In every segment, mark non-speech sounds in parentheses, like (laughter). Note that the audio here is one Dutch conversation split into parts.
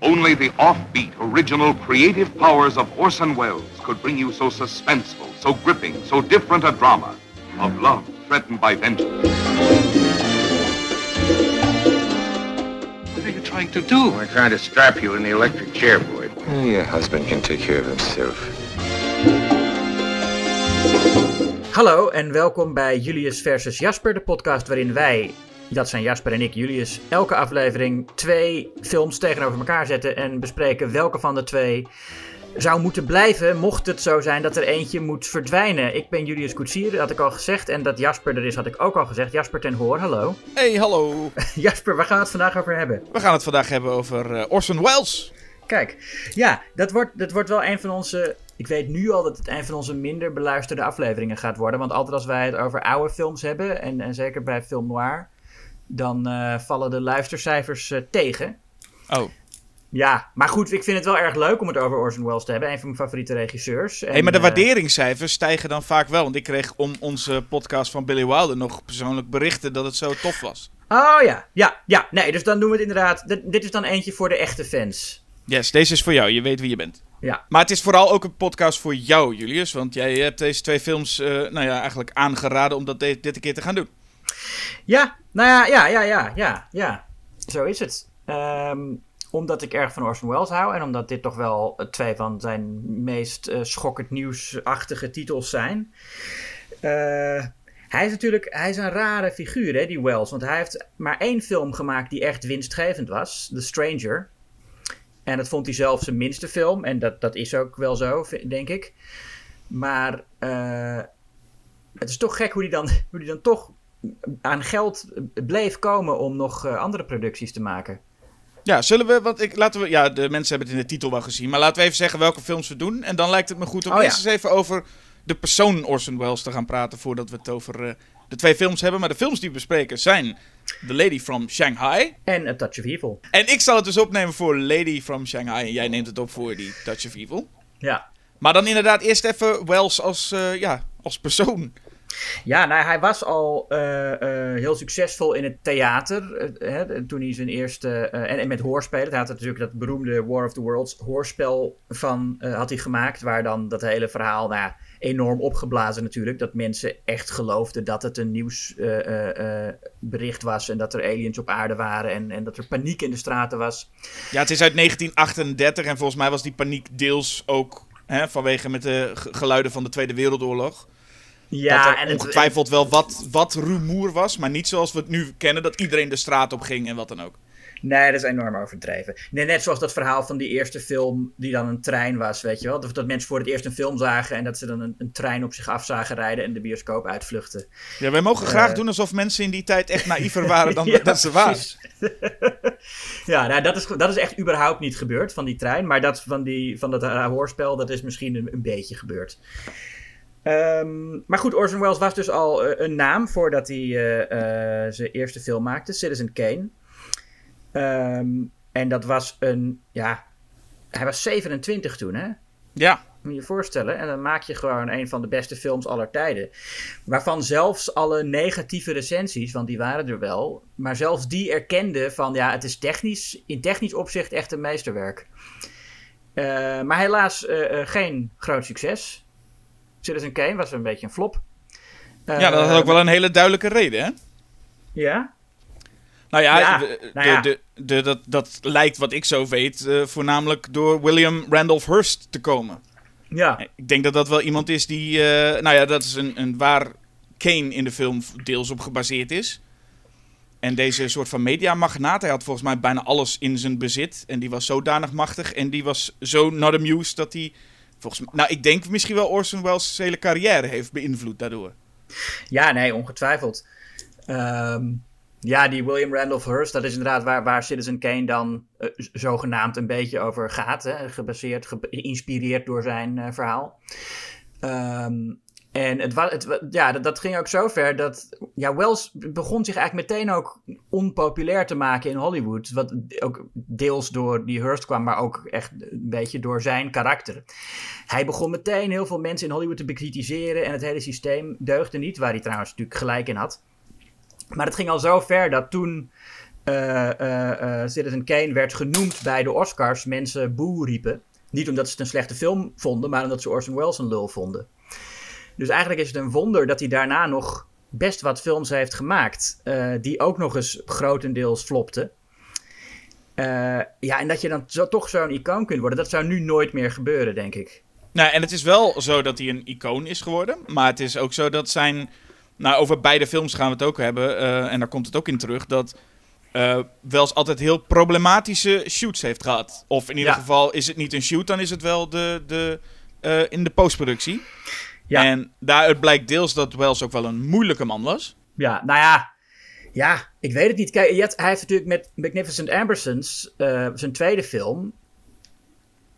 Only the offbeat, original, creative powers of Orson Welles could bring you so suspenseful, so gripping, so different a drama of love threatened by vengeance. What are you trying to do? We're trying to strap you in the electric chair, Boyd. Oh, your husband can take care of himself. Hallo en welkom bij Julius versus Jasper, de podcast waarin wij, dat zijn Jasper en ik, Julius, elke aflevering twee films tegenover elkaar zetten en bespreken welke van de twee zou moeten blijven, mocht het zo zijn dat er eentje moet verdwijnen. Ik ben Julius Koetsier, dat had ik al gezegd, en dat Jasper er is, had ik ook al gezegd. Jasper ten Hoor, hallo. Hey, hallo. (laughs) Jasper, waar gaan we het vandaag over hebben? We gaan het vandaag hebben over eh, Orson Welles. Kijk, ja, dat wordt, dat wordt wel een van onze. Ik weet nu al dat het een van onze minder beluisterde afleveringen gaat worden. Want altijd als wij het over oude films hebben, en, en zeker bij film noir, dan eh, vallen de luistercijfers eh, tegen. Oh. Ja, maar goed, ik vind het wel erg leuk om het over Orson Welles te hebben. Een van mijn favoriete regisseurs. Hey, maar de eh, waarderingscijfers stijgen dan vaak wel. Want ik kreeg om onze podcast van Billy Wilder nog persoonlijk berichten dat het zo tof was. Oh ja, ja, ja. Nee, dus dan doen we het inderdaad. Dit, dit is dan eentje voor de echte fans. Yes, deze is voor jou. Je weet wie je bent. Ja. Maar het is vooral ook een podcast voor jou, Julius. Want jij hebt deze twee films, nou ja, eigenlijk aangeraden om dat de- dit een keer te gaan doen. Ja, nou ja, ja, ja, ja, ja. Zo is het. Ehm, omdat ik erg van Orson Welles hou en omdat dit toch wel eh, twee van zijn meest eh, schokkend nieuwsachtige titels zijn. Eh, hij is natuurlijk hij is een rare figuur, hè, die Welles. Want hij heeft maar één film gemaakt die echt winstgevend was: The Stranger. En dat vond hij zelf zijn minste film. En dat, dat is ook wel zo, denk ik. Maar het is toch gek hoe hij dan, (laughs) hoe die dan toch aan geld bleef komen om nog eh, andere producties te maken. Ja, zullen we, want ik, laten we, ja, de mensen hebben het in de titel wel gezien. Maar laten we even zeggen welke films we doen. En dan lijkt het me goed om Oh, ja. eerst eens even over de persoon Orson Welles te gaan praten. Voordat we het over eh, de twee films hebben. Maar de films die we bespreken zijn The Lady from Shanghai. En A Touch of Evil. En ik zal het dus opnemen voor Lady from Shanghai. En jij neemt het op voor die Touch of Evil. Ja. Maar dan inderdaad eerst even Wells als, eh, ja, als persoon. Ja, nou, hij was al eh, eh, heel succesvol in het theater. eh, hè, toen hij zijn eerste. en, en met hoorspelen. Hij had natuurlijk dat beroemde War of the Worlds hoorspel van had hij gemaakt. Waar dan dat hele verhaal. Nou, enorm opgeblazen natuurlijk. Dat mensen echt geloofden dat het een nieuwsbericht was. En dat er aliens op aarde waren. En, en dat er paniek in de straten was. Ja, het is uit 1938 en volgens mij was die paniek deels ook hè, vanwege met de ge- geluiden van de Tweede Wereldoorlog. Ja, dat er en het, ongetwijfeld wel wat, wat rumoer was, maar niet zoals we het nu kennen, dat iedereen de straat op ging en wat dan ook. Nee, dat is enorm overdreven. Nee, net zoals dat verhaal van die eerste film die dan een trein was, weet je wel. Dat, dat mensen voor het eerst een film zagen en dat ze dan een, een trein op zich af zagen rijden en de bioscoop uitvluchten. Ja, wij mogen graag Eh. doen alsof mensen in die tijd echt naïver waren dan (laughs) Ja, dat ze waren. (laughs) ja, nou, dat, is, dat is echt überhaupt niet gebeurd van die trein. Maar dat van, die, van dat eh, hoorspel, dat is misschien een, een beetje gebeurd. Ehm, maar goed, Orson Welles was dus al eh, een naam voordat hij eh, eh, zijn eerste film maakte, Citizen Kane. Ehm, en dat was een, ja, hij was 27 toen, hè? Ja, Moet je je voorstellen. En dan maak je gewoon een van de beste films aller tijden. Waarvan zelfs alle negatieve recensies, want die waren er wel. Maar zelfs die erkenden van ja, het is technisch, in technisch opzicht echt een meesterwerk. Maar helaas geen groot succes. Citizen Kane was een beetje een flop. ja, dat had ook wel een hele duidelijke reden, hè? Ja? Nou ja, Ja, de- nou ja. De, de, de, dat, dat lijkt wat ik zo weet eh, voornamelijk door William Randolph Hearst te komen. Ja. Ik denk dat dat wel iemand is die, eh, nou ja, dat is een, een waar Kane in de film deels op gebaseerd is. En deze soort van mediamagnaat, hij had volgens mij bijna alles in zijn bezit. En die was zodanig machtig en die was zo not amused dat hij, volgens mij, nou ik denk misschien wel Orson Welles' hele carrière heeft beïnvloed daardoor. Ja, nee, ongetwijfeld. Ehm, ja, die William Randolph Hearst, dat is inderdaad waar, waar Citizen Kane dan eh, zogenaamd een beetje over gaat. Hè? Gebaseerd, ge- geïnspireerd door zijn eh, verhaal. Ehm, en het, het, ja, dat, ging ook zo ver dat ja, Wells begon zich eigenlijk meteen ook onpopulair te maken in Hollywood. Wat ook deels door die Hearst kwam, maar ook echt een beetje door zijn karakter. Hij begon meteen heel veel mensen in Hollywood te bekritiseren en het hele systeem deugde niet, waar hij trouwens natuurlijk gelijk in had. Maar het ging al zo ver dat toen eh, Citizen Kane werd genoemd bij de Oscars, mensen boe riepen. Niet omdat ze het een slechte film vonden, maar omdat ze Orson Welles een lul vonden. Dus eigenlijk is het een wonder dat hij daarna nog best wat films heeft gemaakt. eh, die ook nog eens grotendeels flopten. Eh, ja, en dat je dan zo, toch zo'n icoon kunt worden, dat zou nu nooit meer gebeuren, denk ik. Nou, en het is wel zo dat hij een icoon is geworden. Maar het is ook zo dat zijn. Nou, over beide films gaan we het ook hebben. eh, en daar komt het ook in terug. Dat eh Wels altijd heel problematische shoots heeft gehad. Of in ieder Ja. geval is het niet een shoot, dan is het wel de, de, eh, in de postproductie. Ja. En daaruit blijkt deels dat Wells ook wel een moeilijke man was. Ja, nou ja. Ja, ik weet het niet. Kijk, hij heeft natuurlijk met Magnificent Ambersons, eh, zijn tweede film.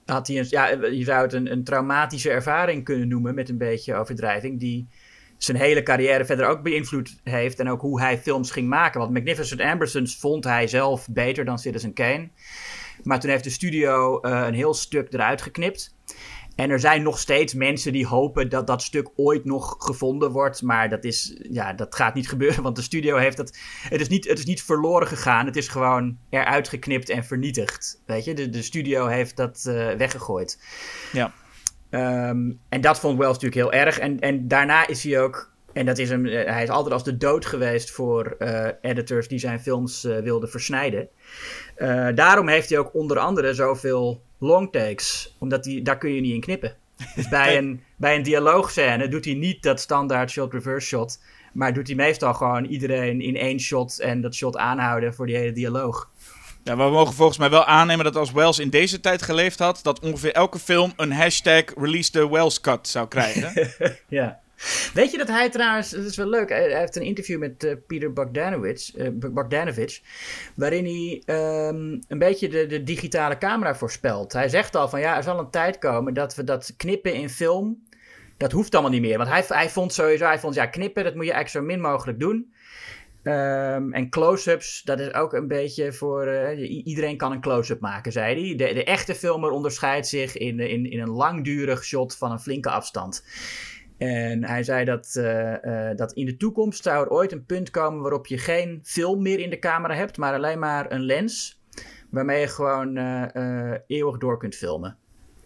Had hij een, ja, je zou het een, een traumatische ervaring kunnen noemen met een beetje overdrijving. Die zijn hele carrière verder ook beïnvloed heeft. En ook hoe hij films ging maken. Want Magnificent Ambersons vond hij zelf beter dan Citizen Kane. Maar toen heeft de studio eh, een heel stuk eruit geknipt. En er zijn nog steeds mensen die hopen dat dat stuk ooit nog gevonden wordt. Maar dat, is, ja, dat gaat niet (laughs) gebeuren, want de studio heeft dat. Het is niet, het is niet verloren gegaan. Het is gewoon eruit geknipt en vernietigd. Weet je, de, de studio heeft dat eh, weggegooid. Ja. Ehm, en dat vond Wells natuurlijk heel erg. En, en daarna is hij ook. En dat is hem, eh, hij is altijd als de dood geweest voor eh, editors die zijn films wilden versnijden. Eh, daarom heeft hij ook onder andere zoveel long takes. Omdat hij, daar kun je niet in knippen. Dus bij (laughs) een, bij een dialoogscène doet hij niet dat standaard shot-reverse shot. Maar doet hij meestal gewoon iedereen in één shot en dat shot aanhouden voor die hele dialoog. Ja, maar we mogen volgens mij wel aannemen dat als Wells in deze tijd geleefd had, dat ongeveer elke film een hashtag release the Wells cut zou krijgen. (laughs) Ja. Weet je dat hij trouwens, dat is wel leuk, hij heeft een interview met eh, Peter Bogdanovich, eh, Bogdanovich, waarin hij ehm, een beetje de, digitale camera voorspelt. Hij zegt al van ja, er zal een tijd komen dat we dat knippen in film, dat hoeft allemaal niet meer. Want hij, hij vond sowieso, hij vond ja, knippen, dat moet je eigenlijk zo min mogelijk doen. Ehm, en close-ups, dat is ook een beetje voor. eh, iedereen kan een close-up maken, zei hij. De, de echte filmer onderscheidt zich in, in, in een langdurig shot van een flinke afstand. En hij zei dat, eh, eh, dat in de toekomst zou er ooit een punt komen waarop je geen film meer in de camera hebt, maar alleen maar een lens. Waarmee je gewoon eh, eeuwig door kunt filmen.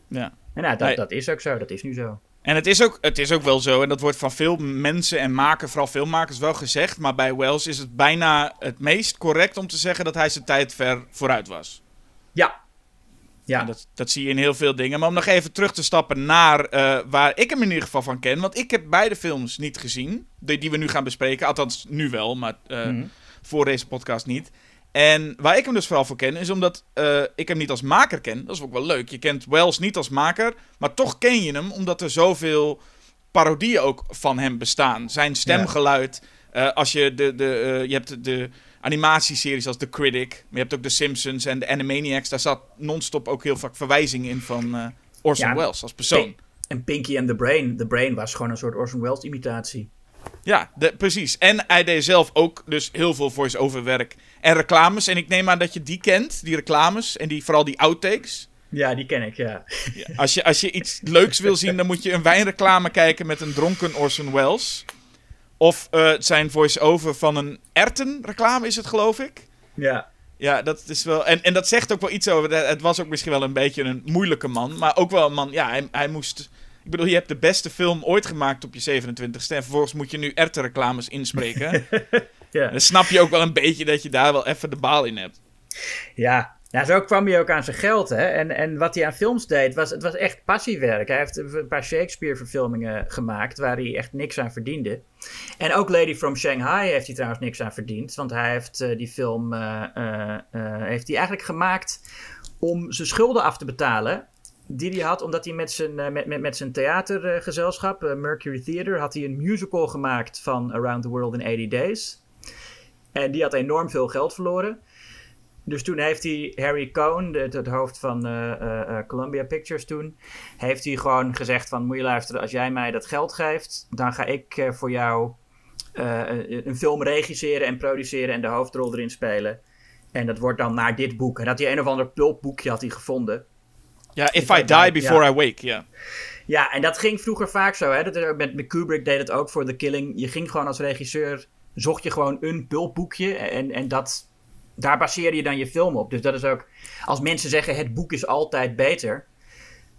ja. En nou, dat, dat is ook zo, dat is nu zo. En het is, ook, het is ook wel zo, en dat wordt van veel mensen en maken, vooral filmmakers, wel gezegd. Maar bij Wells is het bijna het meest correct om te zeggen dat hij zijn tijd ver vooruit was. Ja. Ja. En dat, dat zie je in heel veel dingen. Maar om nog even terug te stappen naar eh, waar ik hem in ieder geval van ken. Want ik heb beide films niet gezien, die, die we nu gaan bespreken. Althans, nu wel, maar eh, Mhm. voor deze podcast niet. En waar ik hem dus vooral voor ken, is omdat eh, ik hem niet als maker ken. Dat is ook wel leuk. Je kent Wells niet als maker, maar toch ken je hem omdat er zoveel parodieën ook van hem bestaan. Zijn stemgeluid. als je de, de, je hebt de animatieseries als The Critic, maar je hebt ook The Simpsons en de Animaniacs. Daar zat non-stop ook heel vaak verwijzingen in van eh, Orson Ja, Welles als persoon. En Pinky and the Brain. The Brain was gewoon een soort Orson Welles imitatie. Ja, de- precies. En hij deed zelf ook dus heel veel voice-over werk en reclames. En ik neem aan dat je die kent, die reclames en die, vooral die outtakes. Ja, die ken ik, ja. Ja, als, je, als je iets leuks wil zien, dan moet je een wijnreclame kijken met een dronken Orson Welles. Of eh, zijn voice-over van een ertenreclame is het, geloof ik. Ja. Ja, dat is wel. En, en dat zegt ook wel iets over. Het was ook misschien wel een beetje een moeilijke man. Maar ook wel een man. Ja, hij, hij moest. Ik bedoel, je hebt de beste film ooit gemaakt op je 27ste. En vervolgens moet je nu ertenreclames inspreken. (laughs) Ja. Dan snap je ook wel een beetje dat je daar wel even de baal in hebt. Ja, nou, zo kwam hij ook aan zijn geld. Hè? En, en wat hij aan films deed, was, het was echt passiewerk. Hij heeft een paar Shakespeare-verfilmingen gemaakt waar hij echt niks aan verdiende. En ook Lady from Shanghai heeft hij trouwens niks aan verdiend. Want hij heeft eh, die film eh, eh, eh, heeft hij eigenlijk gemaakt om zijn schulden af te betalen. Die hij had, omdat hij met zijn, eh, met, met, met zijn theatergezelschap, eh, Mercury Theater, had hij een musical gemaakt van Around the World in 80 Days. En die had enorm veel geld verloren. Dus toen heeft hij Harry Cohn, het, het hoofd van eh, eh, eh, Columbia Pictures toen, heeft hij gewoon gezegd van, moet je luisteren, als jij mij dat geld geeft, dan ga ik voor jou een, film regisseren en produceren en de hoofdrol erin spelen. En dat wordt dan naar dit boek. En dat hij een of ander pulpboekje had hij gevonden. Ja, If I Die Before ja. I Wake. Ja. Ja, en dat ging vroeger vaak zo. Hè? Dat er, met, met Kubrick deed het ook voor The Killing. Je ging gewoon als regisseur, zocht je gewoon een pulpboekje en, en dat daar baseer je dan je film op. Dus dat is ook, als mensen zeggen het boek is altijd beter.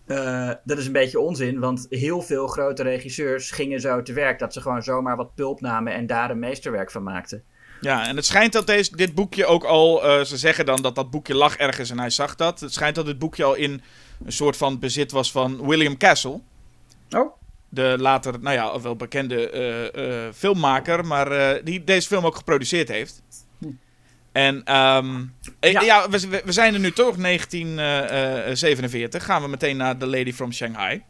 eh, dat is een beetje onzin, want heel veel grote regisseurs gingen zo te werk dat ze gewoon zomaar wat pulp namen en daar een meesterwerk van maakten. Ja, en het schijnt dat deze, dit boekje ook al. eh, ze zeggen dan dat dat boekje lag ergens en hij zag dat. Het schijnt dat dit boekje al in een soort van bezit was van William Castle. Oh, De later, nou ja, wel bekende eh, filmmaker, maar die deze film ook geproduceerd heeft. En ehm, eh, Ja. ja, we, zijn er nu toch, 1947. Gaan we meteen naar The Lady from Shanghai.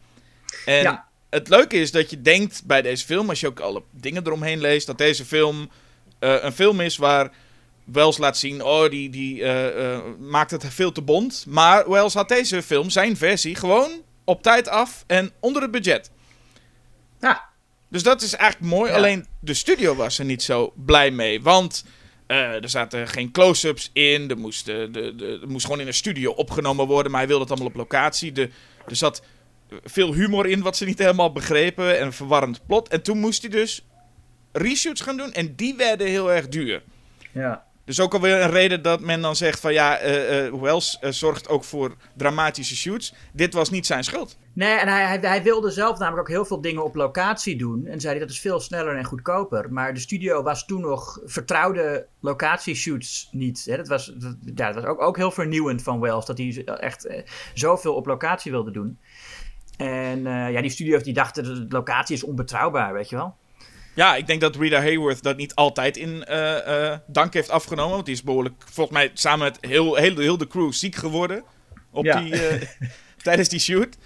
En Ja. het leuke is dat je denkt bij deze film, als je ook alle dingen eromheen leest, dat deze film eh, een film is waar Wells laat zien, oh, die, die eh, eh, maakt het veel te bond. Maar Wells had deze film, zijn versie, gewoon op tijd af en onder het budget. ja. Dus dat is eigenlijk mooi. Ja. Alleen de studio was er niet zo blij mee. Want eh, er zaten geen close-ups in. Er moest, eh, de, moest gewoon in een studio opgenomen worden. Maar hij wilde het allemaal op locatie. De, er zat veel humor in wat ze niet helemaal begrepen. En een verwarrend plot. En toen moest hij dus reshoots gaan doen. En die werden heel erg duur. ja. Dus ook alweer een reden dat men dan zegt van ja, eh, eh, Wells eh, zorgt ook voor dramatische shoots. Dit was niet zijn schuld. Nee, en hij, hij, hij wilde zelf namelijk ook heel veel dingen op locatie doen. En zei dat is veel sneller en goedkoper. Maar de studio was toen nog vertrouwde locatieshoots niet. Hè? Dat was, dat, ja, dat was ook, ook heel vernieuwend van Wells. Dat hij echt zoveel op locatie wilde doen. En ja, die studio's die dachten de locatie is onbetrouwbaar, weet je wel. Ja, ik denk dat Rita Hayworth dat niet altijd in eh, eh, dank heeft afgenomen. Want die is behoorlijk, volgens mij, samen met heel, heel, heel de crew ziek geworden. Op Ja. die, eh, (laughs) tijdens die shoot.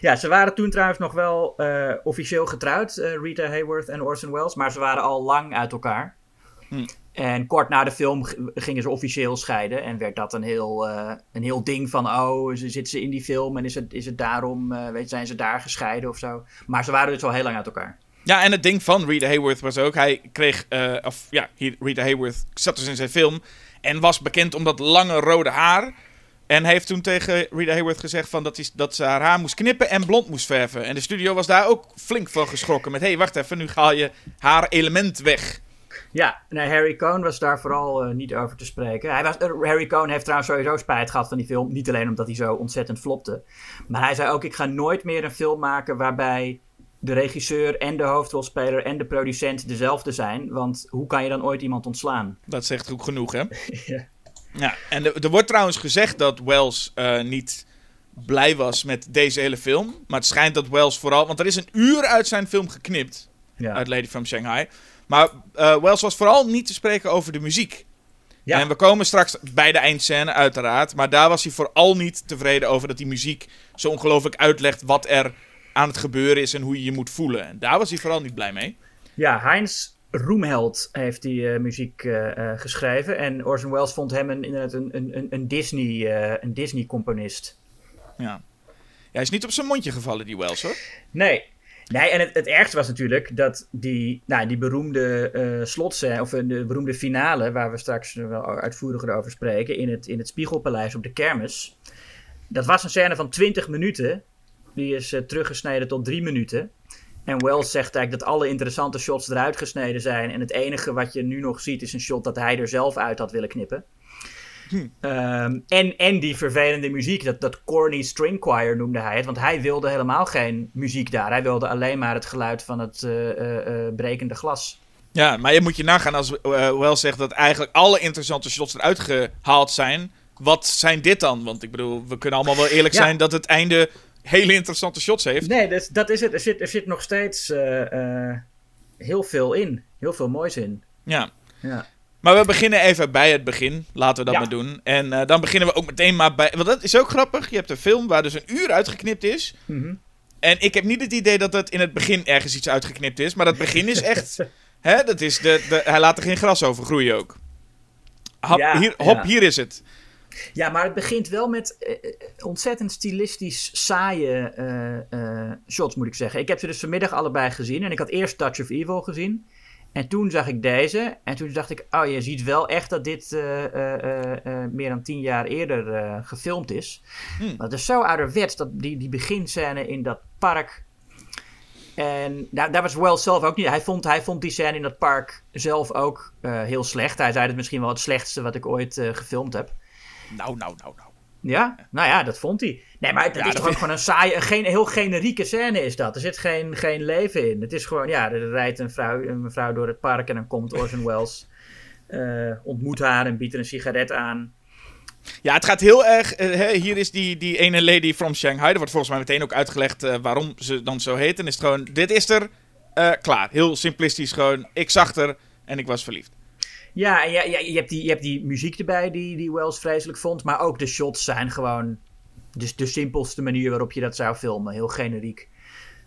Ja, ze waren toen trouwens nog wel officieel getrouwd, Rita Hayworth en Orson Welles. Maar ze waren al lang uit elkaar. Hm. En kort na de film gingen ze officieel scheiden. En werd dat een heel, een heel ding van... oh, ze zitten ze in die film en is het, is het daarom... weet, zijn ze daar gescheiden of zo. Maar ze waren dus al heel lang uit elkaar. Ja, en het ding van Rita Hayworth was ook, hij kreeg, eh, of ja, Rita Hayworth zat dus in zijn film. En was bekend om dat lange rode haar. En heeft toen tegen Rita Hayworth gezegd van dat, hij, dat ze haar haar moest knippen en blond moest verven. En de studio was daar ook flink van geschrokken. Met, hé, hey, wacht even, nu haal je haar element weg. Ja, nee, Harry Cohn was daar vooral eh, niet over te spreken. Hij was, eh, Harry Cohn heeft trouwens sowieso spijt gehad van die film. Niet alleen omdat hij zo ontzettend flopte. Maar hij zei ook, ik ga nooit meer een film maken waarbij de regisseur en de hoofdrolspeler en de producent dezelfde zijn. Want hoe kan je dan ooit iemand ontslaan? Dat zegt ook genoeg, hè? (laughs) Ja. Ja, en er, er wordt trouwens gezegd dat Wells eh, niet blij was met deze hele film. Maar het schijnt dat Wells vooral... Want er is een uur uit zijn film geknipt. Ja. Uit Lady from Shanghai. Maar eh, Wells was vooral niet te spreken over de muziek. Ja. En we komen straks bij de eindscène, uiteraard. Maar daar was hij vooral niet tevreden over dat die muziek zo ongelooflijk uitlegt wat er aan het gebeuren is en hoe je je moet voelen. En daar was hij vooral niet blij mee. Ja, Heinz Roemheld heeft die eh, muziek eh, eh, geschreven. En Orson Welles vond hem een, inderdaad een, een, een- Disney, een Disney-componist. Ja. ja. Hij is niet op zijn mondje gevallen, die Wells, hoor. Nee. Nee, en het, het ergste was natuurlijk dat die, nou, die beroemde slotscène, of de beroemde finale, waar we straks wel uitvoeriger over spreken, in het, in het Spiegelpaleis op de kermis. Dat was een scène van 20 minuten. Die is eh, teruggesneden tot 3 minuten. En Wells zegt eigenlijk dat alle interessante shots eruit gesneden zijn. En het enige wat je nu nog ziet is een shot dat hij er zelf uit had willen knippen. Ehm, en, en die vervelende muziek, dat, dat corny string choir noemde hij het. Want hij wilde helemaal geen muziek daar. Hij wilde alleen maar het geluid van het eh, eh, brekende glas. Ja, maar je moet je nagaan als Wells zegt dat eigenlijk alle interessante shots eruit gehaald zijn. Wat zijn dit dan? Want ik bedoel, we kunnen allemaal wel eerlijk Ja. zijn dat het einde hele interessante shots heeft. Nee, dat, dat is het. Er zit, er zit nog steeds eh, eh, heel veel in. Heel veel moois in. Ja. Ja. Maar we beginnen even bij het begin. Laten we dat Ja. maar doen. En eh, dan beginnen we ook meteen maar bij. Want dat is ook grappig. Je hebt een film waar dus een uur uitgeknipt is. Mhm. En ik heb niet het idee dat het in het begin ergens iets uitgeknipt is. Maar dat begin is echt. (laughs) hè, dat is de, de, hij laat er geen gras over groeien ook. Hop, Ja, hier, hop, ja. hier is het. Ja, maar het begint wel met eh, eh, ontzettend stilistisch saaie eh, shots, moet ik zeggen. Ik heb ze dus vanmiddag allebei gezien. En ik had eerst Touch of Evil gezien. En toen zag ik deze. En toen dacht ik, oh, je ziet wel echt dat dit meer dan tien jaar eerder gefilmd is. Hmm. Het is zo ouderwets, dat die, die beginscène in dat park. En daar, daar was Wells zelf ook niet. Hij vond, hij vond die scène in dat park zelf ook heel slecht. Hij zei het misschien wel het slechtste wat ik ooit gefilmd heb. Nou, nou, nou, nou. Ja, nou ja, dat vond hij. Nee, maar het, Ja, is toch ook gewoon een saaie, een geen, heel generieke scène is dat. Er zit geen, geen leven in. Het is gewoon, ja, er rijdt een vrouw, een mevrouw door het park en dan komt Orson (laughs) Welles, eh, ontmoet haar en biedt er een sigaret aan. Ja, het gaat heel erg. eh, hè, hier is die, die ene lady from Shanghai. Er wordt volgens mij meteen ook uitgelegd eh, waarom ze dan zo heet. En is het gewoon: dit is er. klaar. Heel simplistisch gewoon. Ik zag er en ik was verliefd. Ja, ja, ja, je, hebt die, je hebt die muziek erbij die, die Wells vreselijk vond. Maar ook de shots zijn gewoon dus de simpelste manier waarop je dat zou filmen. Heel generiek.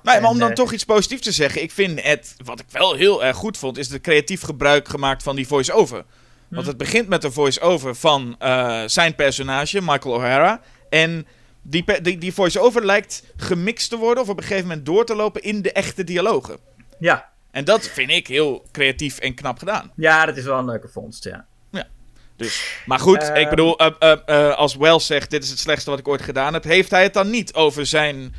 Maar om dan eh, toch iets positiefs te zeggen. Ik vind het, wat ik wel heel erg goed vond, is de creatief gebruik gemaakt van die voice-over. Want het begint met een voice-over van eh, zijn personage, Michael O'Hara. En die, die, die voice-over lijkt gemixt te worden of op een gegeven moment door te lopen in de echte dialogen. Ja, En dat vind ik heel creatief en knap gedaan. ja dat is wel een leuke vondst, ja. Dus, maar goed, Ehm. ik bedoel, eh, eh, eh, als Wells zegt: Dit is het slechtste wat ik ooit gedaan heb, heeft hij het dan niet over zijn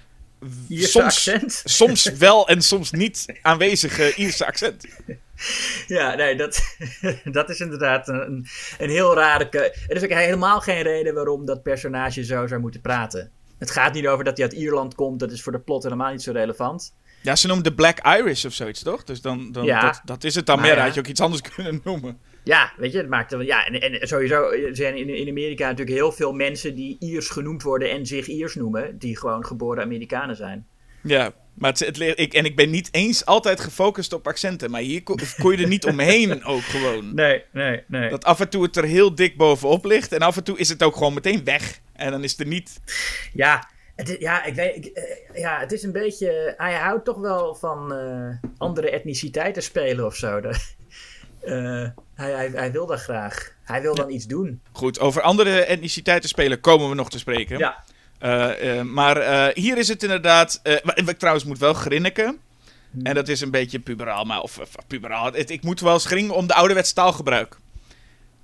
soms, accent. soms wel en soms niet aanwezige Ierse accent? Ja, nee, dat, (laughs) dat is inderdaad een, een heel rare... Er is ook helemaal geen reden waarom dat personage zo zou moeten praten. Het gaat niet over dat hij uit Ierland komt. Dat is voor de plot helemaal niet zo relevant. Ja, ze noemen de Black Irish of zoiets, toch? Dus dan, dan Ja. dat, dat is het dan Maar meer. ja. Had je ook iets anders (laughs) kunnen noemen. Ja, weet je, het maakt... er- Ja, en, en sowieso zijn in, in Amerika natuurlijk heel veel mensen die Iers genoemd worden en zich Iers noemen. Die gewoon geboren Amerikanen zijn. Ja, maar het, ik, en ik ben niet eens altijd gefocust op accenten. Maar hier kon, kon je er niet omheen (laughs) ook gewoon. Nee, nee, nee. Dat af en toe het er heel dik bovenop ligt. En af en toe is het ook gewoon meteen weg. En dan is het er niet. Ja, het, is- ja, ik weet, ik, eh, ja, het is een beetje. Hij houdt toch wel van eh, andere etniciteiten spelen of zo. (laughs) De- eh, hij, hij, hij wil dat graag. Hij wil dan iets doen. Goed, over andere etniciteiten spelen komen we nog te spreken. Ja. Maar hier is het inderdaad. ik trouwens moet wel grinniken. Hmm. En dat is een beetje puberaal, maar of, of puberaal. Het- ik moet wel eens gringen om de ouderwets taalgebruik.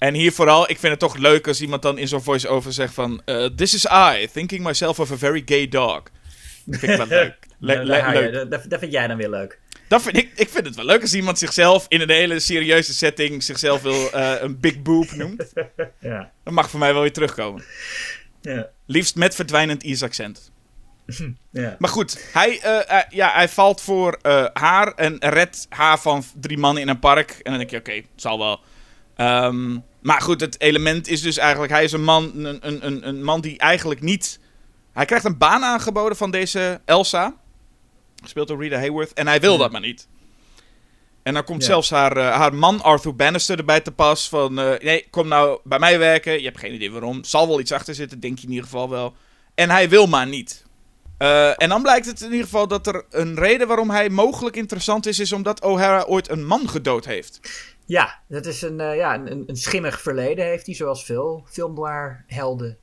En hier vooral, ik vind het toch leuk als iemand dan in zo'n voice-over zegt van... eh, This is I, thinking myself of a very gay dog. Dat vind ik wel (laughs) leuk. Le- le- leuk. dat, dat- dat vind jij dan weer leuk. Dat vind ik, ik vind het wel leuk als iemand zichzelf in een hele serieuze setting... zichzelf wil eh, een big boob noemt. (laughs) Ja. Dat mag voor mij wel weer terugkomen. Ja. Liefst met verdwijnend Iers accent. (laughs) Ja. Maar goed, hij, eh, ja, hij valt voor haar en redt haar van drie mannen in een park. En dan denk je, oké, het zal wel. Ehm, maar goed, het element is dus eigenlijk... Hij is een man, een, een, een, man die eigenlijk niet... Hij krijgt een baan aangeboden van deze Elsa. Gespeeld door Rita Hayworth. En hij wil dat maar niet. En dan komt Ja. zelfs haar, eh, haar man Arthur Bannister erbij te pas. Van, eh, nee, kom nou bij mij werken. Je hebt geen idee waarom. Zal wel iets achter zitten, denk je in ieder geval wel. En hij wil maar niet. Eh, en dan blijkt het in ieder geval dat er een reden waarom hij mogelijk interessant is, is omdat O'Hara ooit een man gedood heeft. Ja, dat is een, eh, ja, een, een schimmig verleden heeft hij, zoals veel filmnoir helden.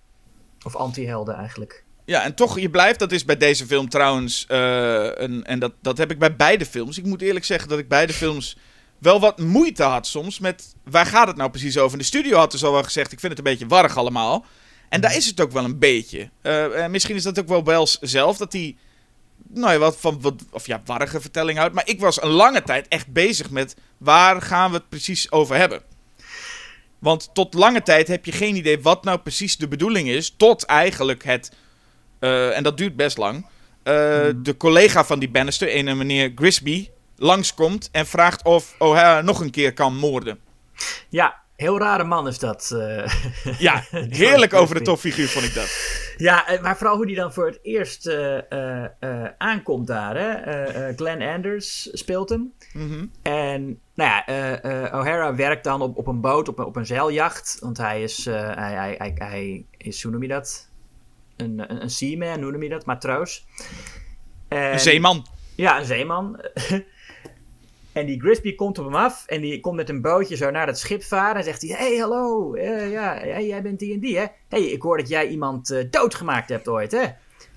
Of anti-helden eigenlijk. Ja, en toch, je blijft, dat is bij deze film trouwens, eh, een, en dat, dat heb ik bij beide films. Ik moet eerlijk zeggen dat ik beide films wel wat moeite had soms met, waar gaat het nou precies over? En de studio had dus al wel gezegd, ik vind het een beetje warrig allemaal. En daar is het ook wel een beetje. Eh, misschien is dat ook wel Wells zelf, dat hij, nou ja, wat van, wat, of ja, warrige vertelling houdt. Maar ik was een lange tijd echt bezig met, waar gaan we het precies over hebben? Want tot lange tijd heb je geen idee wat nou precies de bedoeling is, tot eigenlijk het eh, en dat duurt best lang. eh, De collega van die Bannister, een meneer Grisby, langskomt en vraagt of O'Hara nog een keer kan moorden. Ja, heel rare man is dat. eh. (laughs) Ja, (laughs) heerlijk over de topfiguur vond ik dat. Ja, eh, maar vooral hoe die dan voor het eerst eh, aankomt daar. Hè? Glenn Anders speelt hem. Mhm. En nou ja, O'Hara werkt dan op, op een boot, op een, op een zeiljacht. Want hij is, hij, hij, hij, hij is, hoe noem je dat? Een, een, een seaman, hoe noem je dat? Matroos. En- Een zeeman. Ja, een zeeman. (laughs) en die Grisby komt op hem af en die komt met een bootje zo naar het schip varen. En zegt hij, hey, hallo, eh, ja, hey, jij bent die en die, hè? hey, ik hoor dat jij iemand eh, doodgemaakt hebt ooit, hè?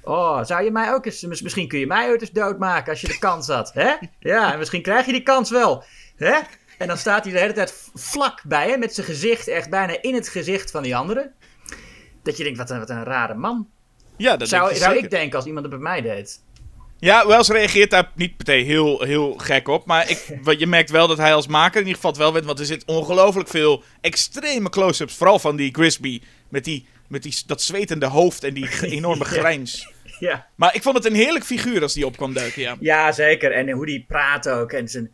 Oh, zou je mij ook eens... mis- Misschien kun je mij ooit eens doodmaken als je de kans had, hè? Ja, en misschien krijg je die kans wel, hè? En dan staat hij de hele tijd vlak bij hem, met zijn gezicht echt bijna in het gezicht van die andere. Dat je denkt, wat een, wat een rare man. Ja, dat Zou, zou ik denken als iemand het bij mij deed. Ja, Wells reageert daar niet meteen heel, heel gek op. Maar ik, (laughs) je merkt wel dat hij als maker in ieder geval wel weet. Want er zit ongelooflijk veel extreme close-ups. Vooral van die Grisby. Met, die, met die, dat zwetende hoofd en die (laughs) enorme grijns. Ja. Maar ik vond het een heerlijk figuur als die op kwam duiken, ja. ja, zeker. En hoe die praat ook. En zijn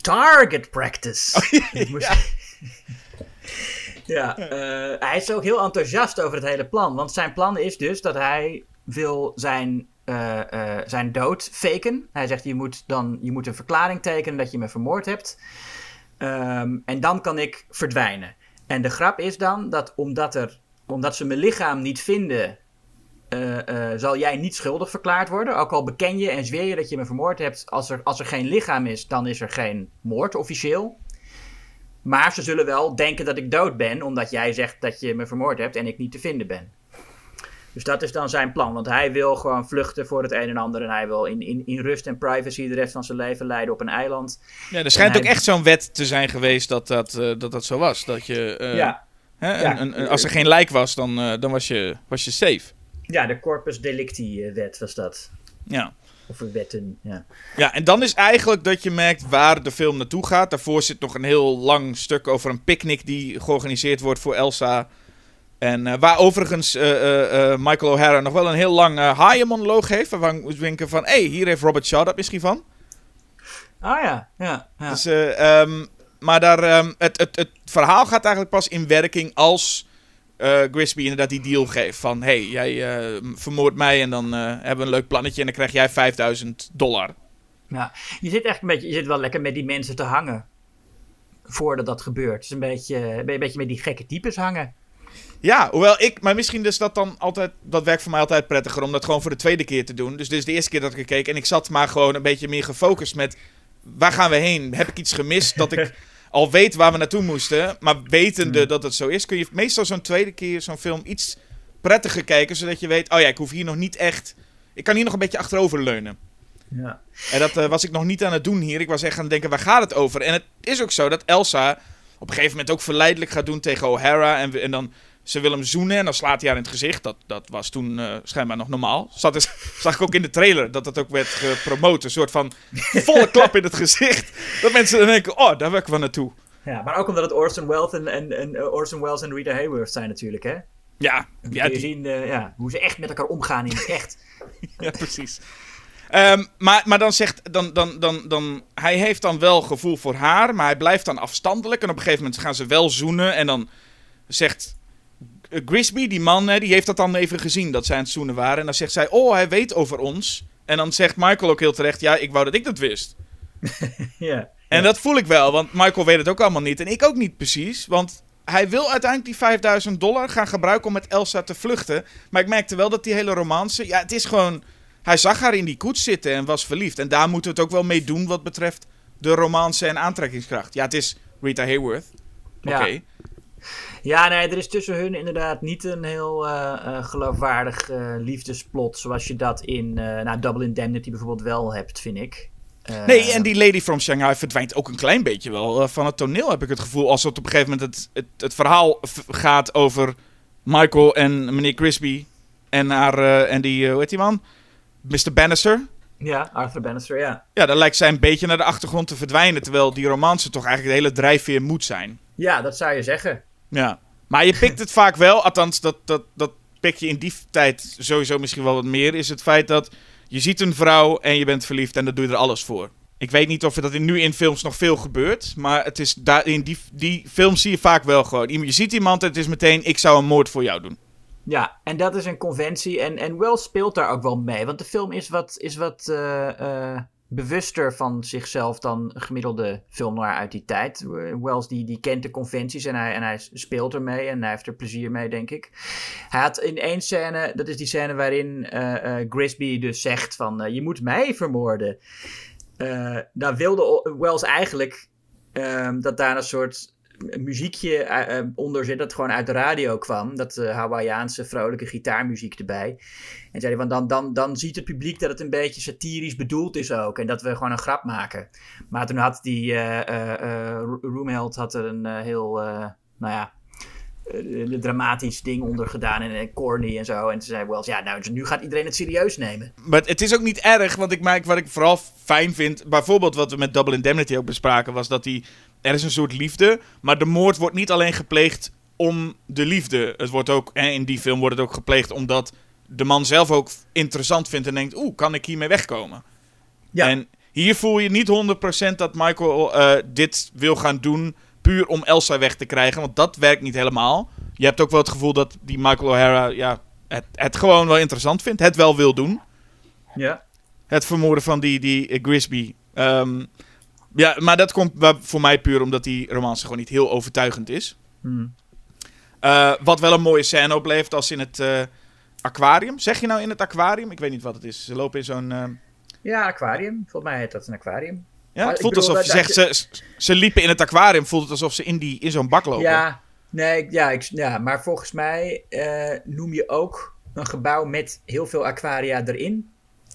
target practice. Dat (laughs) moest- ja, eh, hij is ook heel enthousiast over het hele plan. Want zijn plan is dus dat hij wil zijn, eh, eh, zijn dood faken. Hij zegt, je moet, dan, je moet een verklaring tekenen dat je me vermoord hebt. Ehm, en dan kan ik verdwijnen. En de grap is dan dat omdat, er, omdat ze mijn lichaam niet vinden... eh, zal jij niet schuldig verklaard worden. Ook al beken je en zweer je dat je me vermoord hebt. Als er, als er geen lichaam is, dan is er geen moord officieel. Maar ze zullen wel denken dat ik dood ben, omdat jij zegt dat je me vermoord hebt en ik niet te vinden ben. Dus dat is dan zijn plan, want hij wil gewoon vluchten voor het een en ander. En hij wil in, in, in rust en privacy de rest van zijn leven leiden op een eiland. ja er schijnt En ook hij- echt zo'n wet te zijn geweest dat dat, eh, dat, dat zo was. Dat je, eh, ja. hè, Ja. een- een- een- als er geen lijk was, dan, eh, dan was, je, was je safe. ja, de Corpus Delicti wet was dat. Ja. Of wetten, ja. Ja, en dan is eigenlijk dat je merkt waar de film naartoe gaat. Daarvoor zit nog een heel lang stuk over een picknick die georganiseerd wordt voor Elsa. En eh, waar overigens eh, eh, Michael O'Hara nog wel een heel lang eh haaienmonoloog heeft. Waarvan we denken van, hé, hey, hier heeft Robert Shaw dat misschien van. Ah ja, ja. ja. Dus, eh, ehm, maar daar, ehm, het, het, het verhaal gaat eigenlijk pas in werking als Grisby inderdaad die deal geeft. Van, hé, hey, jij vermoordt mij en dan hebben we een leuk plannetje en dan krijg jij 5000 dollar. Ja, je zit echt een beetje, je zit wel lekker met die mensen te hangen. Voordat dat gebeurt. Het is een beetje, een beetje met die gekke types hangen. Ja, hoewel ik, maar misschien is dat dan altijd, dat werkt voor mij altijd prettiger om dat gewoon voor de tweede keer te doen. Dus dit is de eerste keer dat ik er keek en ik zat maar gewoon een beetje meer gefocust met, waar gaan we heen? Heb ik iets gemist dat ik (laughs) al weet waar we naartoe moesten, maar wetende dat het zo is, kun je meestal zo'n tweede keer zo'n film iets prettiger kijken, zodat je weet, oh ja, ik hoef hier nog niet echt, ik kan hier nog een beetje achterover leunen. Ja. En dat eh, was ik nog niet aan het doen hier. Ik was echt aan het denken, waar gaat het over? En het is ook zo dat Elsa op een gegeven moment ook verleidelijk gaat doen tegen O'Hara. En, en dan, ze wil hem zoenen en dan slaat hij haar in het gezicht. Dat, dat was toen eh, schijnbaar nog normaal. Zat dus, (laughs) zag ik ook in de trailer dat dat ook werd gepromoot. Een soort van (laughs) volle klap in het gezicht. Dat mensen dan denken, oh, daar werken we naartoe. ja, maar ook omdat het Orson Welles en, en, en eh, Orson Welles en Rita Hayworth zijn natuurlijk, hè? Ja, Dan ja, kun je die- zien eh, ja, hoe ze echt met elkaar omgaan in het echt. (laughs) ja precies. Ehm, maar, maar dan zegt, dan, dan, dan, dan, hij heeft dan wel gevoel voor haar, maar hij blijft dan afstandelijk. En op een gegeven moment gaan ze wel zoenen. En dan zegt Grisby, die man, hè, die heeft dat dan even gezien, dat zij aan het zoenen waren. En dan zegt zij, oh, hij weet over ons. En dan zegt Michael ook heel terecht, ja, ik wou dat ik dat wist. (laughs) ja. En dat voel ik wel, want Michael weet het ook allemaal niet. En ik ook niet precies, want hij wil uiteindelijk die 5000 dollar gaan gebruiken om met Elsa te vluchten. Maar ik merkte wel dat die hele romance, ja, het is gewoon... Hij zag haar in die koets zitten en was verliefd. En daar moeten we het ook wel mee doen wat betreft de romance en aantrekkingskracht. Ja, het is Rita Hayworth. Oké. Ja. Ja, nee, er is tussen hun inderdaad niet een heel eh, eh, geloofwaardig eh, liefdesplot. Zoals je dat in nou, Double Indemnity bijvoorbeeld wel hebt, vind ik. Nee, en die Lady from Shanghai verdwijnt ook een klein beetje wel van het toneel, heb ik het gevoel. Als het op een gegeven moment het, het, het verhaal gaat over Michael en meneer Crispy en, haar, en die, hoe heet die man? Mr. Bannister. Ja, Arthur Bannister, ja. Ja, dan lijkt zij een beetje naar de achtergrond te verdwijnen. Terwijl die romance toch eigenlijk de hele drijfveer moet zijn. Ja, dat zou je zeggen. Ja. Maar je pikt het vaak wel, althans, dat, dat, dat pik je in die tijd sowieso misschien wel wat meer. Is het feit dat je ziet een vrouw en je bent verliefd en daar doe je er alles voor. Ik weet niet of dat nu in films nog veel gebeurt. Maar het is daar, in die, die films zie je vaak wel gewoon. Je ziet iemand en het is meteen, ik zou een moord voor jou doen. Ja, en dat is een conventie. En, en Wells speelt daar ook wel mee. Want de film is wat, is wat eh, eh, bewuster van zichzelf dan gemiddelde film noir uit die tijd. Wells die, die kent de conventies en hij, en hij speelt ermee. En hij heeft er plezier mee, denk ik. Hij had in één scène, dat is die scène waarin eh, eh, Grisby dus zegt van... eh, je moet mij vermoorden. Daar wilde Wells eigenlijk ehm, dat daar een soort muziekje eh, eh, onder zit dat gewoon uit de radio kwam. Dat eh Hawaiiaanse vrolijke gitaarmuziek erbij. En zei van dan, dan, dan ziet het publiek dat het een beetje satirisch bedoeld is ook. En dat we gewoon een grap maken. Maar toen had die eh, Roomheld had er een heel, nou ja, een dramatisch ding onder gedaan en, corny en zo. En toen zei Wells, ja, nou, dus nu gaat iedereen het serieus nemen. Maar het is ook niet erg, want ik merk wat ik vooral fijn vind. Bijvoorbeeld wat we met Double Indemnity ook bespraken, was dat die, er is een soort liefde. Maar de moord wordt niet alleen gepleegd om de liefde. Het wordt ook, en in die film wordt het ook gepleegd omdat de man zelf ook interessant vindt en denkt: oeh, kan ik hiermee wegkomen? Ja. En hier voel je niet 100% dat Michael eh, dit wil gaan doen puur om Elsa weg te krijgen, want dat werkt niet helemaal. Je hebt ook wel het gevoel dat die Michael O'Hara ja, het, het gewoon wel interessant vindt, het wel wil doen. Ja. Het vermoorden van die, die Grisby. Ehm, ja, maar dat komt voor mij puur omdat die romance gewoon niet heel overtuigend is. Hmm. Eh, wat wel een mooie scène oplevert als in het eh, aquarium. Zeg je nou in het aquarium? Ik weet niet wat het is. Ze lopen in zo'n... ehm, Ja, aquarium. Volgens mij heet dat een aquarium. Ja, het voelt bedoel, alsof je zegt, ze, ze liepen in het aquarium. Voelt het alsof ze in, die, in zo'n bak lopen. Ja, nee, ja, ik, ja, maar volgens mij eh, noem je ook een gebouw met heel veel aquaria erin.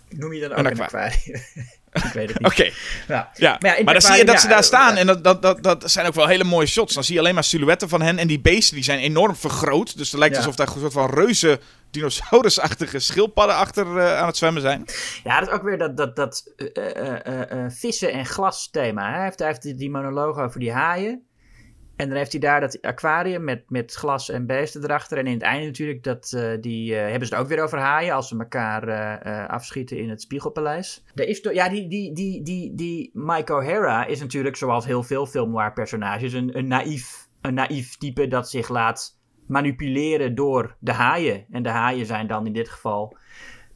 Noem je dan ook Een een, aquarium? (laughs) ik weet het niet. Oké, Ja. ja. Maar ja, maar dan zie je dat ze daar staan. En dat, dat, dat, dat zijn ook wel hele mooie shots. Dan zie je alleen maar silhouetten van hen. En die beesten die zijn enorm vergroot. Dus het lijkt alsof daar een soort van reuze dinosaurusachtige schildpadden achter eh, aan het zwemmen zijn. Ja, dat is ook weer dat, dat, dat eh, vissen en glas thema. hè. Hij heeft, hij heeft die monoloog over die haaien. En dan heeft hij daar dat aquarium met, met glas en beesten erachter. En in het einde natuurlijk, dat, eh, die, eh, hebben ze het ook weer over haaien. Als ze elkaar eh, afschieten in het Spiegelpaleis. Er is ja, die, die, die, die, die Mike O'Hara is natuurlijk zoals heel veel filmnoir personages een, een, naïef, een naïef type dat zich laat manipuleren door de haaien. En de haaien zijn dan in dit geval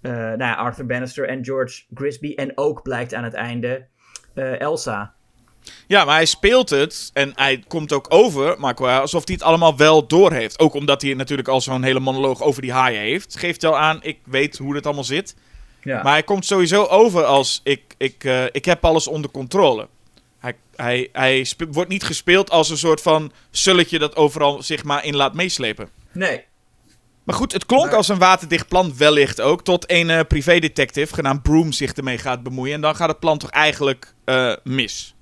nou ja, Arthur Bannister en George Grisby. En ook blijkt aan het einde Elsa. Ja, maar hij speelt het en hij komt ook over, Marco, alsof hij het allemaal wel doorheeft. Ook omdat hij natuurlijk al zo'n hele monoloog over die haaien heeft. Geeft wel aan, ik weet hoe dit allemaal zit. Ja. Maar hij komt sowieso over als, ik, ik, eh, ik heb alles onder controle. Hij, hij, hij wordt niet gespeeld als een soort van sulletje dat overal zich maar in laat meeslepen. Nee. Maar goed, het klonk Maar- als een waterdicht plan wellicht ook. Tot een eh privédetective genaamd Broom zich ermee gaat bemoeien. En dan gaat het plan toch eigenlijk eh, mis.